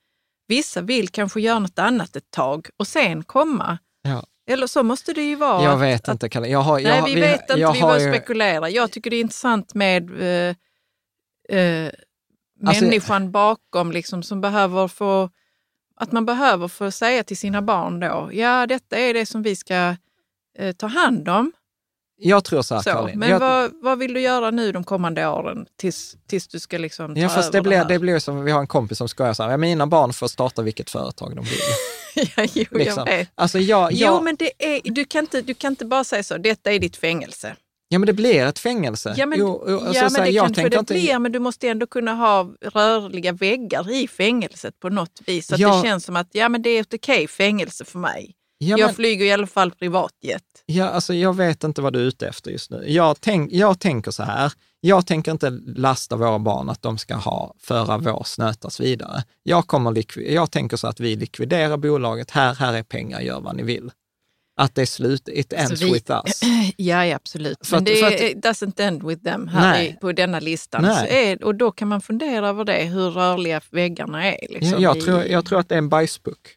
Vissa vill kanske göra något annat ett tag och sen komma. Ja. Eller så måste det ju vara. Jag vet att, inte, Kalle. Jag har, jag, Nej, har- vi vet inte. jag Vi bara ju- spekulerar. Jag tycker det är intressant med eh, eh, Alltså- människan bakom liksom, som behöver få... Att man behöver få säga till sina barn då, ja detta är det som vi ska eh, ta hand om. Jag tror så här, Så. Caroline. Men jag, vad, vad vill du göra nu de kommande åren tills, tills du ska liksom ta ja, fast det över blir, här? det blir som, vi har en kompis som skojar så här, ja, mina barn får starta vilket företag de vill. ja, jo, Liksom. jag vet. Alltså jag, Jo, jag, men det är, du, kan inte, du kan inte bara säga så, detta är ditt fängelse. ja men det blir ett fängelse. Ja, men, Jo, jo, alltså, ja, men här, det jag kanske det inte- blir, men du måste ändå kunna ha rörliga väggar i fängelset på något vis. Så att Ja. det känns som att ja, men det är ett okej fängelse för mig. Ja, jag men- flyger i alla fall privatjet. Ja, alltså jag vet inte vad du är ute efter just nu. Jag, tänk, jag tänker så här, jag tänker inte lasta våra barn att de ska ha, föra vår snötas vidare. Jag, kommer jag tänker så att vi likviderar bolaget, här, här är pengar, gör vad ni vill. Att det är slut, it ends Så vi- with us. Ja, ja absolut. För men det att- är, it doesn't end with them här i, på denna listan. Är, och då kan man fundera över det, hur rörliga väggarna är. Liksom, jag, jag, i- tror, jag tror att det är en bajspuck.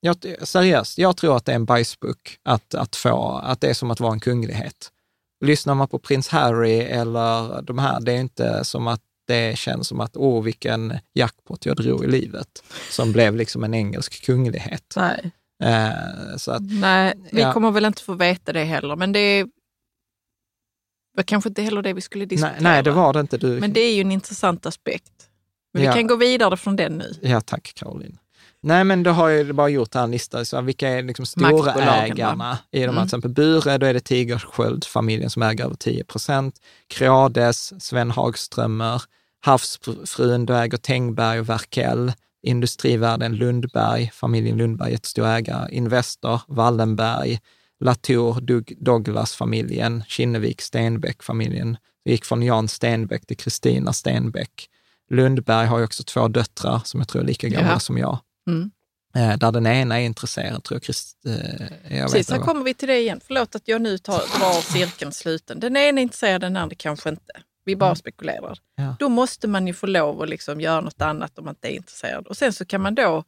Jag, seriöst, jag tror att det är en bajspuck att, att få, att det är som att vara en kunglighet. Lyssnar man på prins Harry eller de här, det är inte som att det känns som att, åh vilken jackpot jag drog i livet, som blev liksom en engelsk kunglighet. Nej. Eh, så att, Nej, vi Ja. kommer väl inte få veta det heller, men det var kanske inte heller det vi skulle diskutera. nej, nej, det var det inte. Du, Men det är ju en intressant aspekt. Men Ja. vi kan gå vidare från den nu. Ja, tack Caroline. Nej, men då har jag bara gjort en lista, så vilka är liksom stora Maktbolagen, ägarna i de här, Mm. till exempel Bure, då är det Tigersköld-familjen som äger över 10 procent. Creades, Sven Hagströmer, Havsfrun, då äger Tengberg och Verkell. Industrivärden Lundberg, familjen Lundberg, jättestor ägare. Investor, Wallenberg, Latour, Doug, Douglas-familjen, Kinnevik, Stenbeck-familjen. Det gick från Jan Stenbeck till Kristina Stenbeck. Lundberg har ju också två döttrar som jag tror är lika gamla Ja. som jag. Mm. Eh, där den ena är intresserad, tror jag. Christ, eh, jag Precis, här inte. kommer vi till det igen. Förlåt att jag nu tar, drar cirkeln sluten. Den ena är intresserad, den andra kanske inte. Vi bara spekulerar. Mm. Ja. Då måste man ju få lov att liksom göra något annat om man inte är intresserad. Och sen så kan man då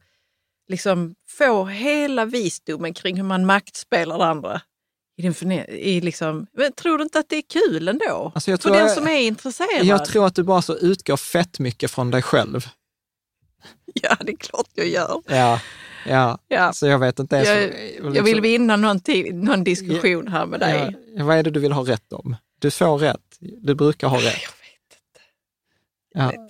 liksom få hela visdomen kring hur man maktspelar andra. I den förne- i liksom, men tror du inte att det är kul ändå? Alltså jag För tror den jag- som är intresserad? Jag tror att du bara så utgår fett mycket från dig själv. Ja, det är klart jag gör. Ja, ja. Ja. så jag vet inte ens... Jag, liksom- jag vill vinna någon, någon diskussion här med dig. Ja, vad är det du vill ha rätt om? Du får rätt. Du brukar ha rätt. Jag vet inte. Ja,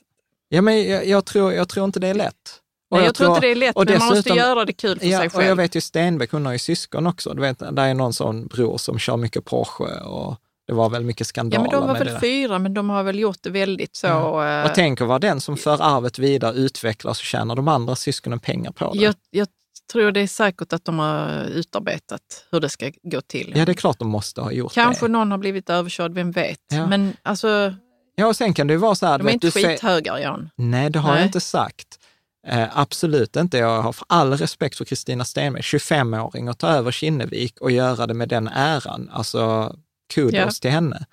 ja men jag, jag, tror, jag tror inte det är lätt. Och Nej, jag, tror inte det är lätt, men man måste dessutom- göra det kul för Ja, sig och jag själv. vet ju Stenbeck, hon har ju syskon också. Du vet, där är någon sån bror som kör mycket Porsche och det var väl mycket Ja, skandaler men de var väl det fyra, men de har väl gjort det väldigt så... Ja. eh, Och tänk att vara den som för arvet vidare, utvecklar så tjänar de andra syskonen pengar på det. jag, jag tror det är säkert att de har utarbetat hur det ska gå till. Ja, det är klart de måste ha gjort Kanske det. någon har blivit överkörd, vem vet? Ja. Men alltså, Ja, och sen kan det ju vara så här... de är vet, inte skithögar, Jan. Nej, det har jag Nej. inte sagt. Eh, absolut inte. Jag har all respekt för Kristina Stenbeck, 25-åring, att ta över Kinnevik och göra det med den äran. Alltså, kudos Ja. till henne.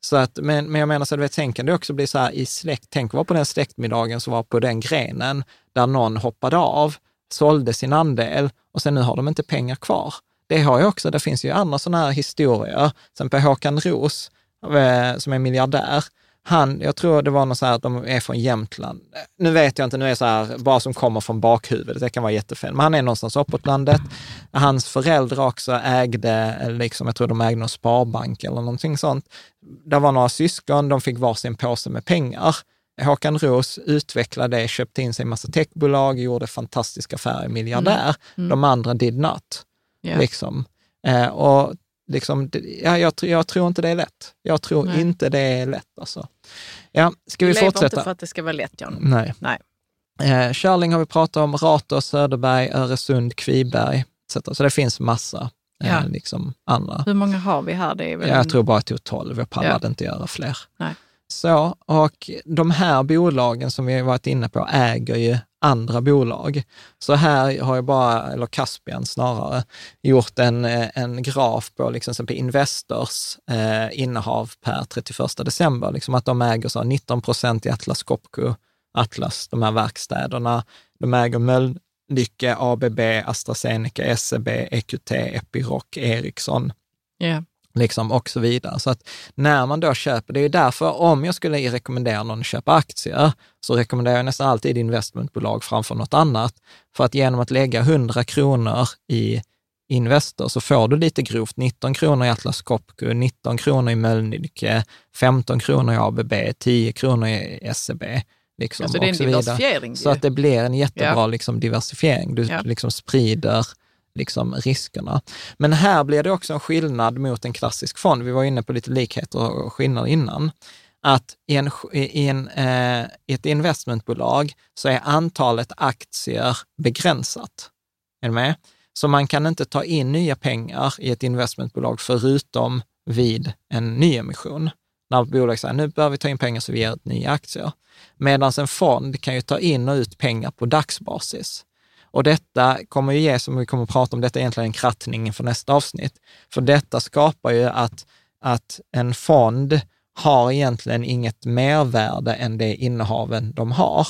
Så att, men, men jag menar, så du vet, tänk det också bli så här i släkt, tänk vara på den släktmiddagen som var på den grenen, där någon hoppade av, sålde sin andel och sen nu har de inte pengar kvar. Det har ju också, det finns ju andra sådana här historier, till exempel Håkan Roos, eh, som är miljardär. Han, jag tror det var något så här att de är från Jämtland. Nu vet jag inte, nu är så här, bara som kommer från bakhuvudet, det kan vara jättefel. Men han är någonstans uppåt landet. Hans föräldrar också ägde, liksom, jag tror de ägde någon sparbank eller någonting sånt. Det var några syskon, de fick varsin påse med pengar. Håkan Roos utvecklade det, köpte in sig i massa techbolag, gjorde fantastiska affärer, miljardär. Mm. Mm. De andra did not. Ja. Liksom. Eh, och liksom, ja, jag, jag tror inte det är lätt. Jag tror Nej. inte det är lätt. Alltså. Ja, ska vi, lever fortsätta? inte för att det ska vara lätt, Jan. Nej. Nej. Eh, Körling har vi pratat om, Ratos, Söderberg, Öresund, Kviberg. etc. Så det finns massa eh, Ja. liksom andra. Hur många har vi här? Det är väl Jag tror bara jag tog 12, jag pallade Ja. inte göra fler. Nej. Så, och de här bolagen som vi har varit inne på äger ju andra bolag. Så här har jag bara, eller Caspian snarare, gjort en, en graf på liksom, exempel Investors eh, innehav per 31 december. Liksom att de äger så 19 procent i Atlas Copco, Atlas, de här verkstäderna. De äger Mölnlycke, ABB, AstraZeneca, SEB, EQT, Epiroc, Ericsson Yeah liksom och så vidare. Så att när man då köper, det är ju därför om jag skulle rekommendera någon att köpa aktier, så rekommenderar jag nästan alltid investmentbolag framför något annat. För att genom att lägga 100 kronor i Investor så får du lite grovt 19 kronor i Atlas Copco, 19 kronor i Mölnlycke, 15 kronor i ABB, 10 kronor i SEB. Liksom, Alltså det är en diversifiering. Så att det blir en jättebra Ja. liksom, diversifiering. Du Ja. liksom sprider liksom, riskerna. Men här blir det också en skillnad mot en klassisk fond. Vi var inne på lite likheter och skillnader innan. Att i, en, i, en, eh, ett investmentbolag så är antalet aktier begränsat. Är du med? Så man kan inte ta in nya pengar i ett investmentbolag förutom vid en nyemission. När bolaget säger nu behöver vi ta in pengar så vi ger ut nya aktier. Medan en fond kan ju ta in och ut pengar på dagsbasis. Och detta kommer ju ge, som vi kommer att prata om, detta är egentligen en krattning inför nästa avsnitt. För detta skapar ju att, att en fond har egentligen inget mervärde än det innehaven de har.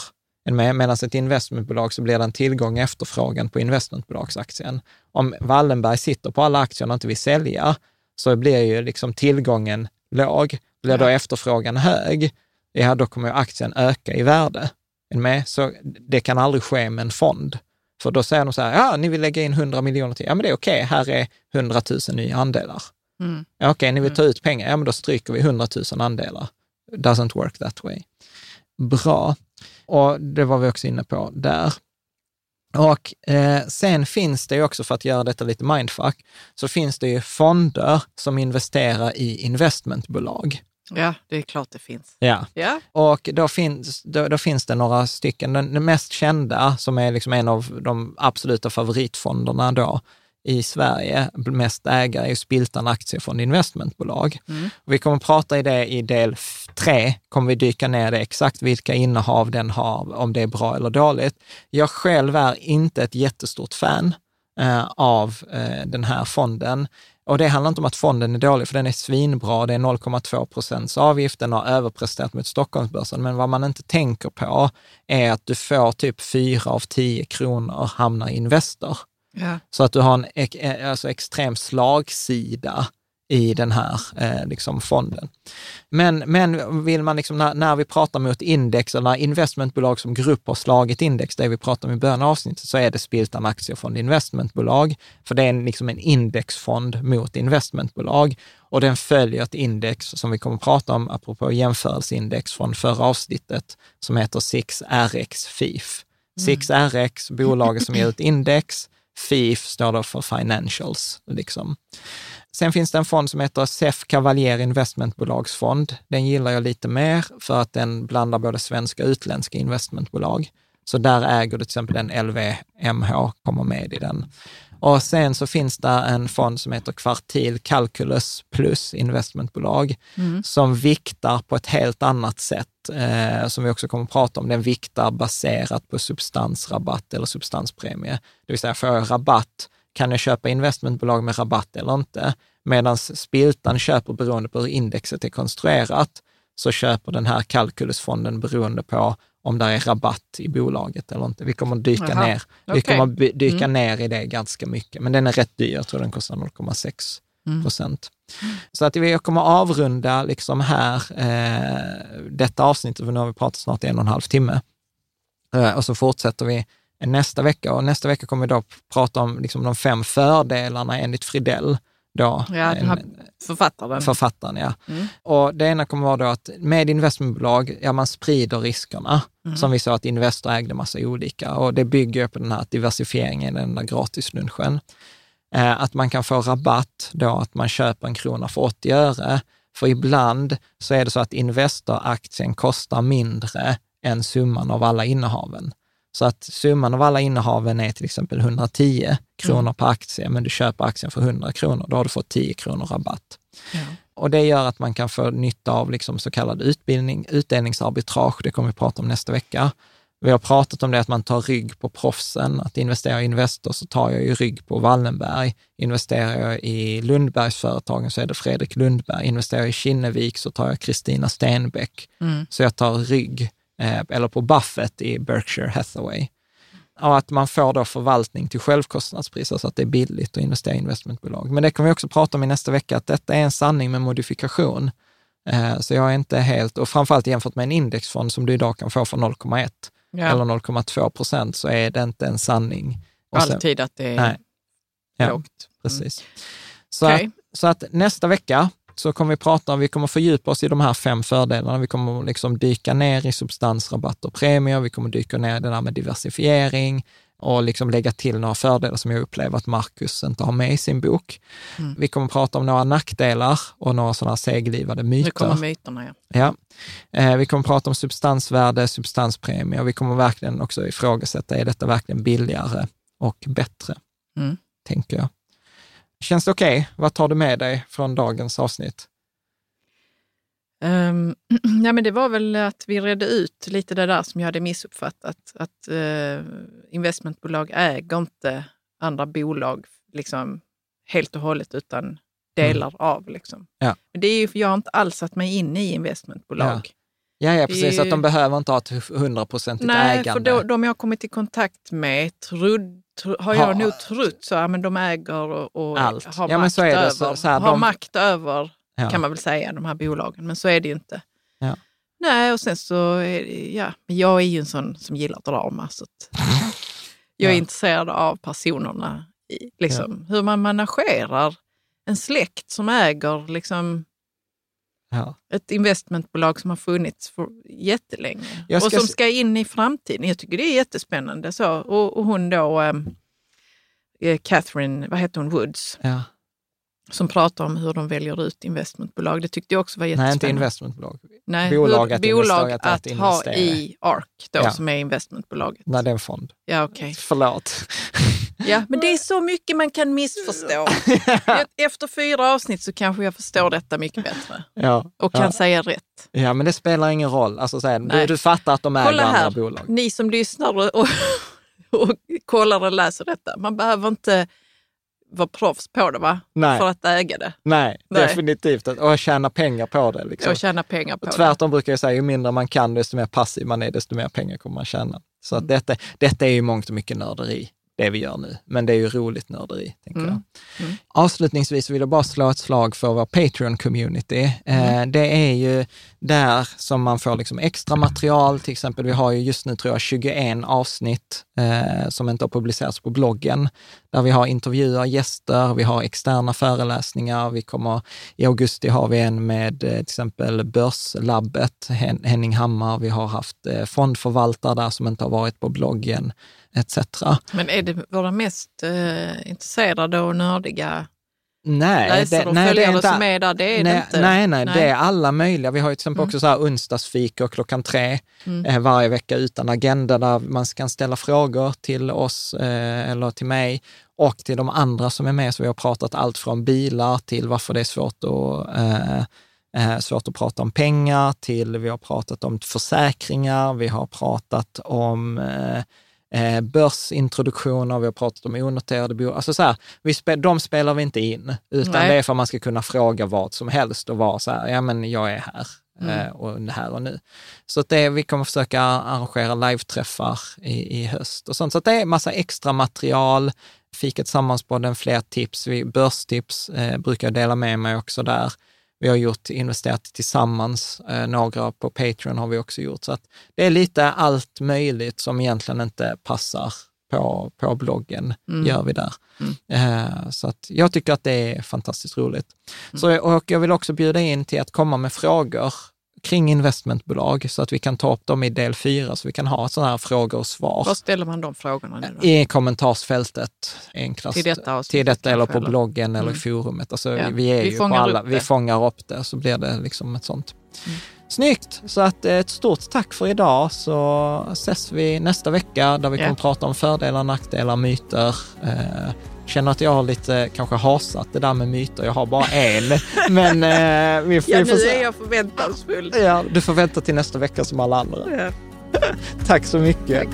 Medan ett investmentbolag så blir det en tillgång och efterfrågan på investmentbolagsaktien. Om Wallenberg sitter på alla aktierna och inte vill sälja, så blir ju liksom tillgången låg. Blir då efterfrågan hög, ja då kommer ju aktien öka i värde. Så det kan aldrig ske med en fond. För då säger de så här, ja, ni vill lägga in 100 miljoner till. Ja, men det är okej, här är 100 000 nya andelar. Mm. Ja, okej, ni vill ta ut pengar. Ja, men då stryker vi 100 000 andelar. Doesn't work that way. Bra. Och det var vi också inne på där. Och eh, sen finns det ju också, för att göra detta lite mindfuck, så finns det ju fonder som investerar i investmentbolag. Ja, det är klart det finns. Ja. Ja, Och då finns, då, då finns det några stycken. Den, den mest kända, som är liksom en av de absoluta favoritfonderna då i Sverige, mest ägare, är Spiltan Aktiefond Investmentbolag. Och vi kommer att prata i det i del tre, kommer vi dyka ner det exakt vilka innehav den har, om det är bra eller dåligt. Jag själv är inte ett jättestort fan eh, av eh, den här fonden. Och det handlar inte om att fonden är dålig, för den är svinbra. Det är 0,2 procents avgift, den har överpresterat mot Stockholmsbörsen. Men vad man inte tänker på är att du får typ 4 av 10 kronor hamnar i Investor. ja. Så att du har en eh, alltså extrem slagsida i den här eh, liksom fonden. Men, men vill man liksom, när, när vi pratar mot index eller när investmentbolag som grupp har slagit index, det vi pratade om i början av avsnittet, så är det Spiltan Aktiefond Investmentbolag. För det är en, liksom en indexfond mot investmentbolag och den följer ett index som vi kommer att prata om, apropå jämförelseindex från förra avsnittet, som heter 6RX FIF. 6RX, bolaget som ger ut index, FIF står då för financials. Liksom. Sen finns det en fond som heter SEF Cavalier Investmentbolagsfond. Den gillar jag lite mer för att den blandar både svenska och utländska investmentbolag. Så där äger du till exempel den LVMH, kommer med i den. Och sen så finns det en fond som heter Kvartil Calculus Plus investmentbolag som viktar på ett helt annat sätt, eh, som vi också kommer att prata om. Den viktar baserat på substansrabatt eller substanspremie. Det vill säga, får jag rabatt, kan jag köpa investmentbolag med rabatt eller inte? Medan Spiltan köper beroende på hur indexet är konstruerat, så köper den här kalkylusfonden beroende på om det är rabatt i bolaget eller inte. Vi kommer dyka ner, vi okej. kommer by- dyka Mm. ner i det ganska mycket, men den är rätt dyr. Jag tror den kostar 0,6 procent. Så att vi kommer avrunda liksom här eh, detta avsnittet, för nu har vi pratat snart en och en halv timme. Eh, och så fortsätter vi nästa vecka och nästa vecka kommer vi då prata om liksom de fem fördelarna enligt Fridell. Då, Ja, en- författaren. Författaren, ja. Mm. Och det ena kommer vara då att med investmentbolag, ja man sprider riskerna. Mm. Som vi sa att Investor ägde massa olika och det bygger på den här diversifieringen, den där gratislunchen. Eh, att man kan få rabatt då att man köper en krona för 80 öre. För ibland så är det så att Investor-aktien kostar mindre än summan av alla innehaven. Så att summan av alla innehaven är till exempel 110 kronor per aktie, men du köper aktien för 100 kronor, då har du fått 10 kronor rabatt. Ja. Och det gör att man kan få nytta av liksom så kallad utbildning, utdelningsarbitrage, det kommer vi prata om nästa vecka. Vi har pratat om det att man tar rygg på proffsen, att investera i Investor så tar jag ju rygg på Wallenberg. Investerar jag i Lundbergsföretagen så är det Fredrik Lundberg. Investerar jag i Kinnevik så tar jag Kristina Stenbeck. Mm. Så jag tar rygg, eh, eller på Buffett i Berkshire Hathaway. Och att man får då förvaltning till självkostnadspris, alltså att det är billigt att investera i investmentbolag. Men det kommer vi också prata om i nästa vecka, att detta är en sanning med modifikation. Eh, Så jag är inte helt, och framförallt jämfört med en indexfond som du idag kan få för 0,1 Ja. eller 0,2 procent så är det inte en sanning. Och sen- Alltid att det är Nej. Ja, lågt. precis. Så, Okej. att, så att nästa vecka så kommer vi prata om, vi kommer fördjupa oss i de här fem fördelarna. Vi kommer liksom dyka ner i substansrabatt och premier, vi kommer dyka ner i det där med diversifiering och liksom lägga till några fördelar som jag upplever att Marcus inte har med i sin bok. Mm. Vi kommer prata om några nackdelar och några sådana seglivade Nu myter. kommer myterna, ja. Ja. Eh, vi kommer prata om substansvärde, substanspremie och vi kommer verkligen också ifrågasätta, är detta verkligen billigare och bättre? Mm. Tänker jag. Känns det okej? Vad tar du med dig från dagens avsnitt? Um, ja, men det var väl att vi redde ut lite det där som jag hade missuppfattat. Att eh, investmentbolag äger inte andra bolag liksom, helt och hållet utan delar av. Liksom. Mm. Ja. Men Det är ju, för jag har inte alls satt mig inne i investmentbolag. Ja, ja Det precis. är- Att de behöver inte ha ett hundraprocentigt Nej, ägande. för då, de jag har kommit i kontakt med trod, tro, har Ha- jag nog trott så, ja, men de äger och, och har, Ja, makt, så över, Så- så här, har de- makt över, Ja. kan man väl säga, de här bolagen. Men så är det ju inte. Ja. Nej, och sen så, ja, men jag är ju en sån som gillar drama. Så jag är intresserad av personerna, liksom, hur man managerar en släkt som äger liksom, Ja. ett investmentbolag som har funnits för jättelänge och som ska in i framtiden. Jag tycker det är jättespännande. Så. Och, och hon då, ehm, eh, Catherine, vad heter hon, Woods, Ja. som pratar om hur de väljer ut investmentbolag. Det tyckte jag också var Nej, jättespännande. inte investmentbolag. Nej, bolag att bolag att att ha i ARK, då, Ja. som är investmentbolaget. Nej, det är en fond. Ja, okej. Förlåt. Ja, men det är så mycket man kan missförstå. Efter fyra avsnitt så kanske jag förstår detta mycket bättre ja. och kan ja. säga rätt. ja, men det spelar ingen roll. Alltså, så här, du, du fattar att de äger Kolla andra här, bolag. ni som lyssnar och, och, kollar och läser detta. Man behöver inte vara proffs på det va? Nej. för att äga det Nej, Nej. definitivt. Och tjäna pengar på det. Liksom. och tjäna pengar på Och det. tvärtom brukar jag säga, ju mindre man kan, desto mer passiv man är, desto mer pengar kommer man tjäna. Så Mm. att detta, detta är ju mångt och mycket nörderi, det vi gör nu. Men det är ju roligt nörderi, tänker Mm. jag. Mm. Avslutningsvis vill jag bara slå ett slag för vår Patreon-community. Mm. Eh, det är ju där som man får liksom extra material. Till exempel, vi har ju just nu tror jag 21 avsnitt eh, som inte har publicerats på bloggen, där vi har intervjuer, gäster, vi har externa föreläsningar. Vi kommer, I augusti har vi en med eh, till exempel Börslabbet, Hen- Henning Hammar. Vi har haft eh, fondförvaltare där som inte har varit på bloggen, etc. Men är det våra mest eh, intresserade och nördiga Nej, läsare och nej, det följare inte- som är där? Det är nej, det inte. Nej, nej, det är alla möjliga. Vi har ju till exempel Mm. också så här onsdagsfika klockan tre Mm. eh, varje vecka utan agenda där man kan ställa frågor till oss eh, eller till mig och till de andra som är med. Så vi har pratat allt från bilar till varför det är svårt att eh, eh, svårt att prata om pengar till vi har pratat om försäkringar, vi har pratat om eh, börsintroduktioner, vi har pratat om onoterade bolag. Alltså så här, vi spe, de spelar vi inte in, utan Nej. det är för att man ska kunna fråga vad som helst och vara så här, ja men jag är här Mm. eh, och här och nu. Så det, vi kommer försöka arrangera live-träffar i, i höst och sånt. Så det är massa extra material, Fiket Sammanspodden, fler tips. Vi, börstips eh, brukar jag dela med mig också där. Vi har gjort investerat tillsammans, eh, några på Patreon har vi också gjort. Så att det är lite allt möjligt som egentligen inte passar på, på bloggen, Mm. gör vi där. Eh, så att jag tycker att det är fantastiskt roligt. Mm. Så, och jag vill också bjuda in till att komma med frågor kring investmentbolag så att vi kan ta upp dem i del fyra, så vi kan ha sådana här frågor och svar Var ställer man de frågorna nu då? i kommentarsfältet enklast. Till detta Till detta eller på bloggen eller Mm. forumet. Alltså, Ja, vi är vi ju på alla, vi fångar upp det så blir det liksom ett sånt. Mm. Snyggt! Så att eh, ett stort tack för idag så ses vi nästa vecka där vi Ja. kommer prata om fördelar, nackdelar, myter. Eh, känner att jag har lite kanske hasat det där med myter. Jag har bara en. men eh, vi, Ja, vi nu får se. är jag förväntansfull. Ja, du får vänta till nästa vecka som alla andra. Ja. Tack så mycket. Tack.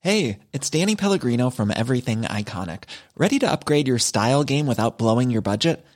Hey, it's Danny Pellegrino from Everything Iconic. Ready to upgrade your style game without blowing your budget?